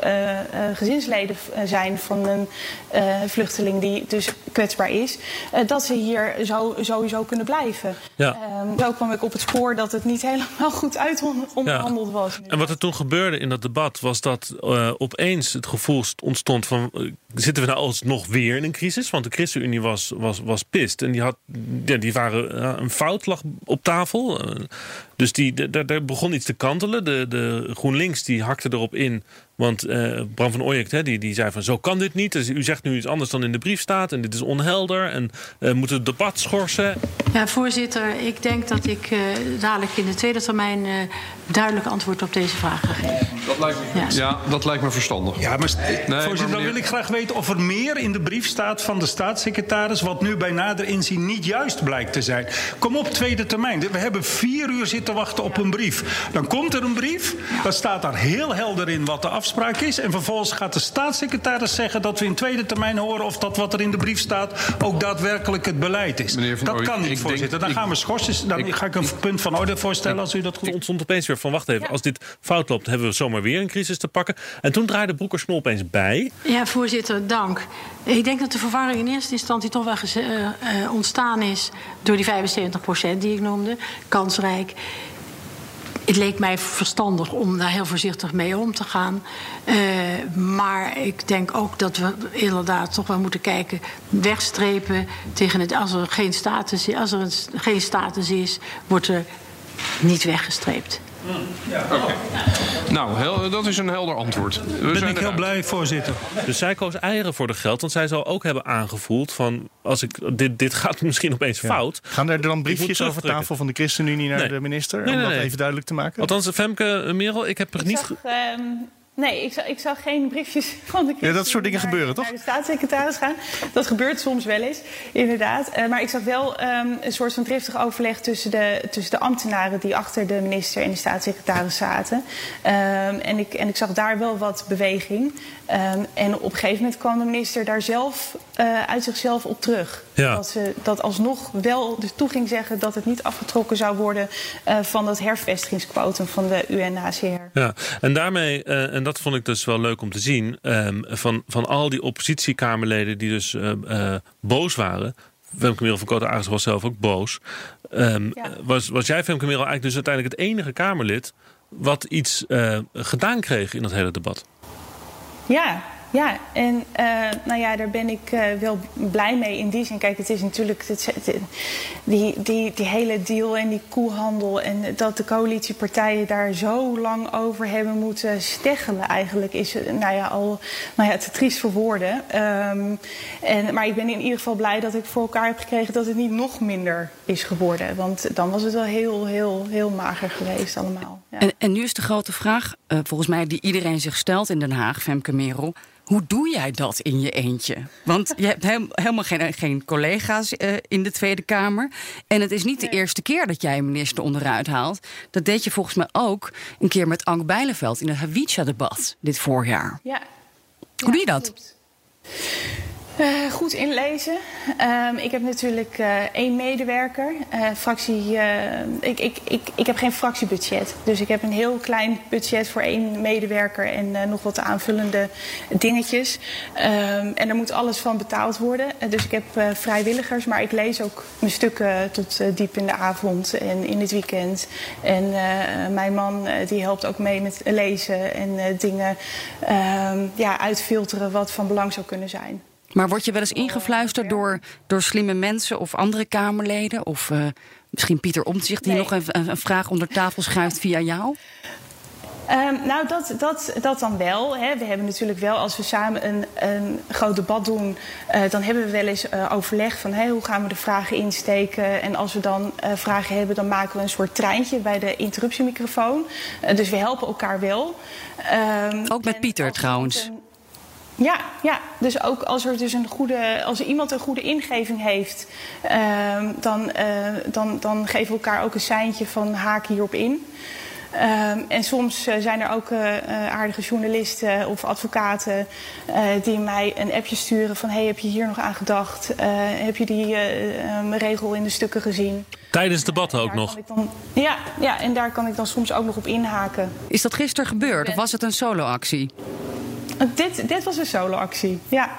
gezinsleden eh, zijn van een eh, vluchteling die dus kwetsbaar is, eh, dat ze hier zo, sowieso kunnen blijven. Ja. Ehm, zo kwam ik op het spoor dat het niet helemaal goed uitonderhandeld was. En wat er toen gebeurde in dat debat was dat eh, opeens het gevoel st- ontstond van... eh, zitten we nou alsnog weer in een crisis? Want de ChristenUnie was, was, was pist. En die, had, ja, die waren, eh, een fout lag op tafel. Eh, dus die, daar begon iets te kantelen. De, de GroenLinks die hakte erop in. Want uh, Bram van Ooyek die, die zei van zo kan dit niet. Dus u zegt nu iets anders dan in de brief staat. En dit is onhelder. En uh, moet het debat schorsen. Ja, voorzitter. Ik denk dat ik uh, dadelijk in de tweede termijn duidelijk antwoord op deze vraag ga geven. Dat lijkt me, ja. ja dat lijkt me verstandig. Ja, maar, nee, voorzitter, dan wil ik graag weten of er meer in de brief staat van de staatssecretaris. wat nu bij nader inzien niet juist blijkt te zijn. Kom op, tweede termijn. We hebben vier uur zitten wachten op een brief. Dan komt er een brief. Dan staat daar heel helder in wat de afspraak is. En vervolgens gaat de staatssecretaris zeggen dat we in tweede termijn horen. of dat wat er in de brief staat ook daadwerkelijk het beleid is. dat kan niet, voorzitter. Dan gaan we schorsen. Dan ik, ga ik een punt van orde voorstellen als u dat goed. Er ontstond opeens weer van wacht even. Als dit fout loopt, hebben we zomaar weer een crisis te pakken. En toen draaide Broekersnol opeens bij. Ja, voorzitter, dank. Ik denk dat de verwarring in eerste instantie toch wel uh, uh, ontstaan is door die 75% die ik noemde. Kansrijk. Het leek mij verstandig om daar heel voorzichtig mee om te gaan. Uh, maar ik denk ook dat we inderdaad toch wel moeten kijken, wegstrepen tegen het. Als er geen status, als er een, geen status is, wordt er niet weggestreept. Ja. Okay. Nou, heel, dat is een helder antwoord. We ben ik heel blij, voorzitter. Dus zij koos eieren voor de geld, want zij zal ook hebben aangevoeld van als ik dit, dit gaat misschien opeens fout. Gaan er dan briefjes over tafel van de ChristenUnie naar de minister nee, om nee, dat even duidelijk te maken? Althans, Femke Merel, ik heb er niet. Zag, um, Nee, ik zou, ik geen briefjes van de Ja, dat soort dingen gebeuren, toch? Naar de staatssecretaris gaan. Dat gebeurt soms wel eens, inderdaad. Uh, maar ik zag wel um, een soort van driftig overleg tussen de, tussen de ambtenaren die achter de minister en de staatssecretaris zaten. Um, en, ik, en ik zag daar wel wat beweging. Um, en op een gegeven moment kwam de minister daar zelf uh, uit zichzelf op terug. Ja. Dat ze dat alsnog wel dus toe ging zeggen dat het niet afgetrokken zou worden uh, van dat hervestigingsquotum van de UNHCR. Ja, en daarmee, uh, en dat vond ik dus wel leuk om te zien, um, van, van al die oppositiekamerleden die dus boos waren. Femke Merel van Kota Aarts was zelf ook boos. Um, ja. was, was jij, Femke Merel, eigenlijk dus uiteindelijk het enige Kamerlid wat iets gedaan kreeg in dat hele debat? Ja, ja, en uh, nou ja, daar ben ik uh, wel blij mee in die zin. Kijk, het is natuurlijk het, die, die, die hele deal en die koehandel... en dat de coalitiepartijen daar zo lang over hebben moeten steggelen... eigenlijk is nou ja, al nou ja, te triest voor woorden. Um, en, maar ik ben in ieder geval blij dat ik voor elkaar heb gekregen... dat het niet nog minder is geworden. Want dan was het wel heel, heel, heel mager geweest allemaal. Ja. En, en nu is de grote vraag, volgens mij die iedereen zich stelt in Den Haag... Femke Merel... Hoe doe jij dat in je eentje? Want je hebt he helemaal geen, geen collega's uh, in de Tweede Kamer. En het is niet de eerste keer dat jij een minister onderuit haalt. Dat deed je volgens mij ook een keer met Ank Bijleveld in het Havicha-debat dit voorjaar. Ja. Hoe ja, doe je dat? Klopt. Uh, goed inlezen. Um, ik heb natuurlijk uh, één medewerker. Uh, fractie, ik, ik, ik, ik heb geen fractiebudget. Dus ik heb een heel klein budget voor één medewerker en nog wat aanvullende dingetjes. Um, en er moet alles van betaald worden. dus ik heb vrijwilligers, maar ik lees ook mijn stukken tot diep in de avond en in het weekend. En mijn man die helpt ook mee met lezen en dingen um, ja, uitfilteren wat van belang zou kunnen zijn. Maar word je wel eens ingefluisterd door, door slimme mensen of andere Kamerleden? Of uh, misschien Pieter Omtzigt die nee. nog een, een, vraag onder tafel schuift via jou? Um, nou, dat, dat, dat dan wel. Hè. We hebben natuurlijk wel, als we samen een, een groot debat doen... Uh, dan hebben we wel eens uh, overleg van hey, hoe gaan we de vragen insteken. En als we dan uh, vragen hebben, dan maken we een soort treintje bij de interruptiemicrofoon. dus we helpen elkaar wel. Um, Ook met Pieter trouwens. Een, ja, ja, dus ook als er dus een goede, als er iemand een goede ingeving heeft, uh, dan, uh, dan, dan geven we elkaar ook een seintje van haak hierop in. Uh, en soms uh, zijn er ook uh, aardige journalisten of advocaten die mij een appje sturen van hey, heb je hier nog aan gedacht? heb je die um, regel in de stukken gezien? Tijdens debatten ook nog? Dan, ja, ja, en daar kan ik dan soms ook nog op inhaken. Is dat gisteren gebeurd of was het een solo-actie? Dit, dit was een solo-actie, ja.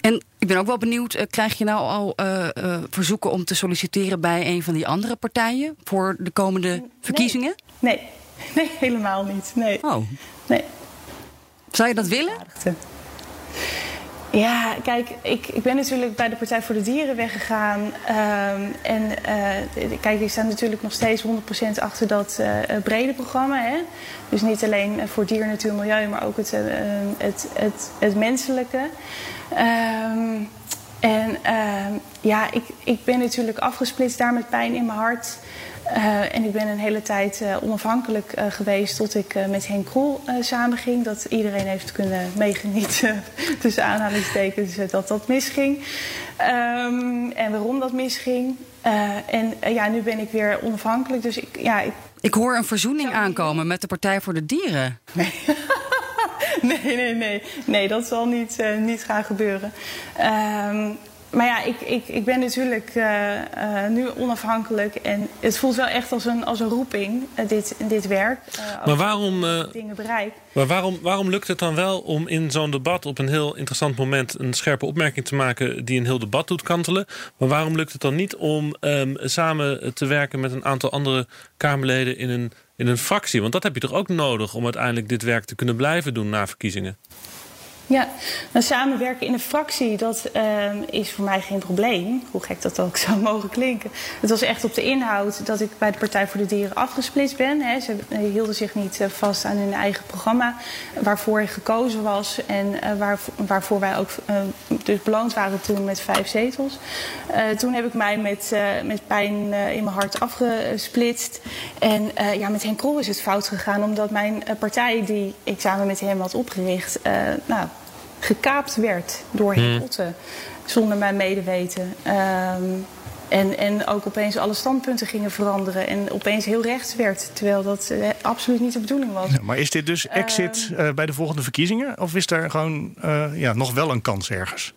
En ik ben ook wel benieuwd, uh, krijg je nou al uh, uh, verzoeken om te solliciteren bij een van die andere partijen voor de komende verkiezingen? Nee, nee, nee helemaal niet. Nee. Oh. Nee. Zou je dat willen? Ja, kijk, ik, ik ben natuurlijk bij de Partij voor de Dieren weggegaan. Ehm, en uh, kijk, ik sta natuurlijk nog steeds 100% achter dat uh, brede programma. Hè? Dus niet alleen voor dier, natuur, milieu, maar ook het, uh, het, het, het, menselijke. Um, en ehm, ja, ik, ik ben natuurlijk afgesplitst daar met pijn in mijn hart. Uh, en ik ben een hele tijd uh, onafhankelijk uh, geweest tot ik met Henk Krol samenging. Dat iedereen heeft kunnen meegenieten, tussen aanhalingstekens, dat dat misging. Um, en waarom dat misging. en ja, nu ben ik weer onafhankelijk. Dus ik, ja, ik, ik hoor een verzoening aankomen met de Partij voor de Dieren. Nee. nee, nee, nee. Nee, dat zal niet, niet gaan gebeuren. Um, maar ja, ik, ik, ik ben natuurlijk uh, uh, nu onafhankelijk. En het voelt wel echt als een, als een roeping, uh, dit, dit werk. maar waarom, dingen bereik. Maar waarom, waarom lukt het dan wel om in zo'n debat op een heel interessant moment... een scherpe opmerking te maken die een heel debat doet kantelen? Maar waarom lukt het dan niet om um, samen te werken met een aantal andere Kamerleden... in een, in een fractie? Want dat heb je toch ook nodig om uiteindelijk dit werk te kunnen blijven doen na verkiezingen? Ja, nou, samenwerken in een fractie, dat uh, is voor mij geen probleem. Hoe gek dat ook zou mogen klinken. Het was echt op de inhoud dat ik bij de Partij voor de Dieren afgesplitst ben. Hè. Ze hielden zich niet uh, vast aan hun eigen programma waarvoor ik gekozen was. En waar, waarvoor wij ook dus beloond waren toen met vijf zetels. toen heb ik mij met, met pijn in mijn hart afgesplitst. En ja, met Henk Krol is het fout gegaan omdat mijn partij die ik samen met hem had opgericht... nou, gekaapt werd door Henk hmm. Otte. Zonder mijn medeweten. Um, en, en ook opeens alle standpunten gingen veranderen. En opeens heel rechts werd. Terwijl dat uh, absoluut niet de bedoeling was. Ja, maar is dit dus exit uh, bij de volgende verkiezingen? Of is er gewoon uh, ja, nog wel een kans ergens?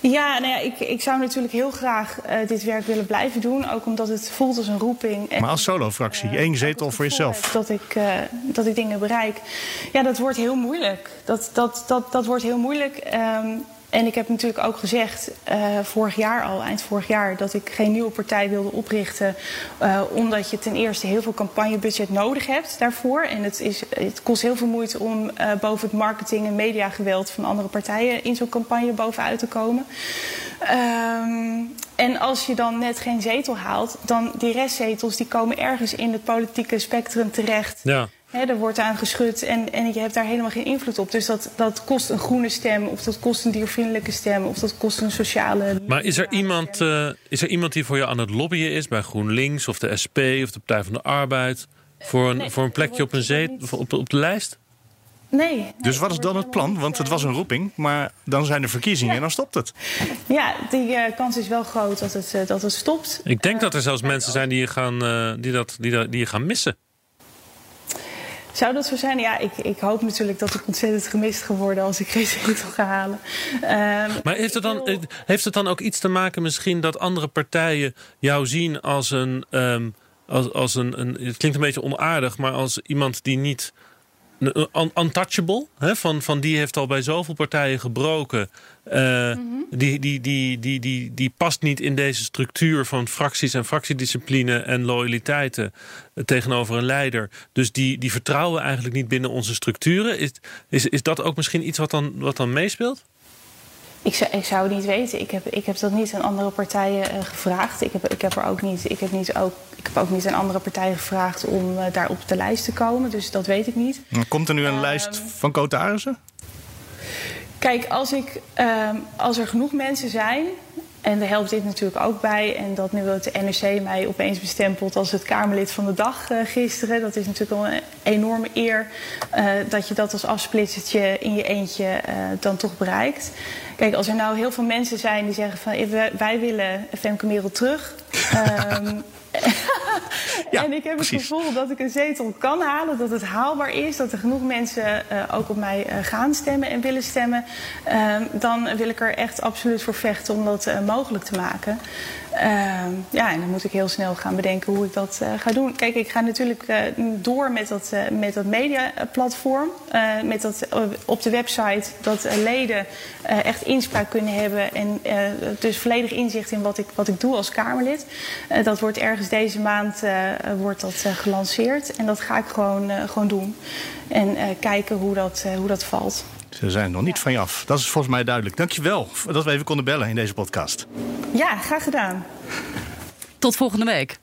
Ja, nou ja, ik, ik zou natuurlijk heel graag uh, dit werk willen blijven doen. Ook omdat het voelt als een roeping. En, maar als solo-fractie, uh, één zetel voor jezelf. Dat ik, uh, dat ik dingen bereik. Ja, dat wordt heel moeilijk. Dat, dat, dat, dat wordt heel moeilijk. Um, en ik heb natuurlijk ook gezegd, uh, vorig jaar al, eind vorig jaar, dat ik geen nieuwe partij wilde oprichten. Uh, omdat je ten eerste heel veel campagnebudget nodig hebt daarvoor. En het, is, het kost heel veel moeite om uh, boven het marketing- en mediageweld van andere partijen in zo'n campagne bovenuit te komen. Um, en als je dan net geen zetel haalt, dan die restzetels die komen ergens in het politieke spectrum terecht. Ja. He, er wordt aan geschud en, en je hebt daar helemaal geen invloed op. Dus dat, dat kost een groene stem, of dat kost een diervriendelijke stem, of dat kost een sociale. Maar is er, iemand, uh, is er iemand die voor je aan het lobbyen is bij GroenLinks of de SP of de Partij van de Arbeid? Voor een, nee, voor een plekje op, een zet, op, op de lijst? Nee, nee. Dus wat is dan het plan? Want het was een roeping, maar dan zijn er verkiezingen ja. en dan stopt het. Ja, die uh, kans is wel groot dat het, uh, dat het stopt. Ik denk uh, dat er zelfs mensen zijn die je gaan, die dat, die, die je gaan missen. Zou dat zo zijn? Ja, ik, ik hoop natuurlijk dat ik ontzettend gemist ga worden als ik geen zetel ga halen. Um, maar heeft het, dan, heeft het dan ook iets te maken misschien dat andere partijen jou zien als een. Um, als, als een, een, het klinkt een beetje onaardig, maar als iemand die niet untouchable. Hè? Van, van die heeft al bij zoveel partijen gebroken. Uh, mm -hmm. die, die, die, die, die, die past niet in deze structuur van fracties en fractiediscipline en loyaliteiten tegenover een leider. Dus die, die vertrouwen eigenlijk niet binnen onze structuren. Is, is, is dat ook misschien iets wat dan, wat dan meespeelt? Ik zou, ik zou het niet weten. Ik heb, ik heb dat niet aan andere partijen uh, gevraagd. Ik heb, ik, heb er ook niet, ik, heb niet ook, ik heb ook niet aan andere partijen gevraagd om uh, daar op de lijst te komen. Dus dat weet ik niet. Komt er nu een lijst van Cotarissen? Kijk, als, ik, ehm, als er genoeg mensen zijn en daar helpt dit natuurlijk ook bij. En dat nu het NRC mij opeens bestempelt als het Kamerlid van de dag uh, gisteren. Dat is natuurlijk al een enorme eer uh, dat je dat als afsplitsertje in je eentje uh, dan toch bereikt. Kijk, als er nou heel veel mensen zijn die zeggen van wij willen Femke Merel terug. um, ja, en ik heb precies. het gevoel dat ik een zetel kan halen, dat het haalbaar is, dat er genoeg mensen uh, ook op mij uh, gaan stemmen en willen stemmen. Uh, dan wil ik er echt absoluut voor vechten om dat eh, mogelijk te maken. Ehm, ja, en dan moet ik heel snel gaan bedenken hoe ik dat uh, ga doen. Kijk, ik ga natuurlijk uh, door met dat, uh, met dat mediaplatform. met dat op de website dat leden echt inspraak kunnen hebben. En dus volledig inzicht in wat ik, wat ik doe als Kamerlid. dat wordt ergens deze maand wordt dat, gelanceerd. En dat ga ik gewoon, gewoon doen. En kijken hoe dat, hoe dat valt. Ze zijn nog niet van je af. Dat is volgens mij duidelijk. Dankjewel dat we even konden bellen in deze podcast. Ja, graag gedaan. Tot volgende week.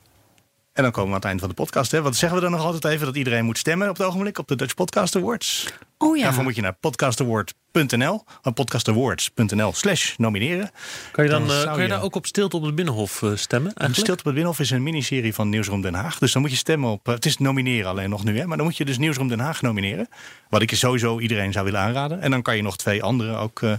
En dan komen we aan het einde van de podcast. Hè? Want zeggen we dan nog altijd even dat iedereen moet stemmen op het ogenblik op de Dutch Podcast Awards. Oh ja. Daarvoor moet je naar podcastaward.nl, podcastawards.nl slash nomineren. Kan je, dan, Dan eh, kan je je- daar ook op stilte op het Binnenhof eh, stemmen? En Eigenlijk? Stilte op het Binnenhof is een miniserie van Nieuwsroom Den Haag. Dus dan moet je stemmen op... eh, het is nomineren alleen nog nu, hè. Maar dan moet je dus Nieuwsroom Den Haag nomineren. Wat ik je sowieso iedereen zou willen aanraden. En dan kan je nog twee andere ook... eh,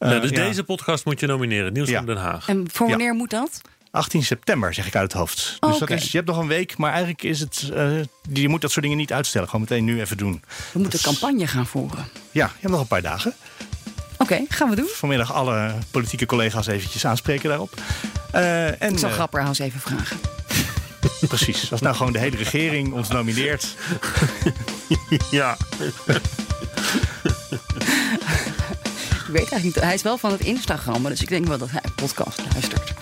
Ja, eh, dus ja. deze podcast moet je nomineren. Nieuws Ja. van Den Haag. En voor Ja. wanneer moet dat? 18 september, zeg ik uit het hoofd. Dus dat is, je hebt nog een week, maar eigenlijk is het... eh, je moet dat soort dingen niet uitstellen. Gewoon meteen nu even doen. We moeten campagne gaan voeren. Ja, je hebt nog een paar dagen. Oké, gaan we doen. Vanmiddag alle politieke collega's eventjes aanspreken daarop. Eh, en, Ik zal eh, Grapperhaus even vragen. Precies. Als nou gewoon de hele regering ons nomineert. ja. Ik weet eigenlijk niet. Hij is wel van het Instagram, dus ik denk wel dat hij een podcast luistert.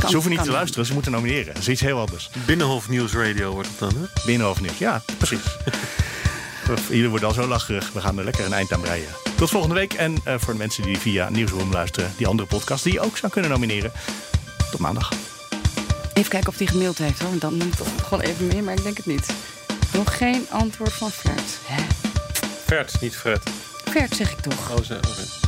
Kan- ze hoeven niet te luisteren, ze moeten nomineren. Dat is iets heel anders. Binnenhof Nieuws Radio wordt het dan, hè? Binnenhof Nieuws, ja, precies. Iedereen wordt al zo lacherig. We gaan er lekker een eind aan breien. Tot volgende week. En eh, voor de mensen die via Nieuwsroom luisteren, die andere podcast die je ook zou kunnen nomineren. Tot maandag. Even kijken of hij gemaild heeft hoor. want Dan moet ik toch gewoon even meer, maar ik denk het niet. Nog geen antwoord van Vert. Hè? Vert, niet Fred. Vert zeg ik toch. Oh, ze- oké.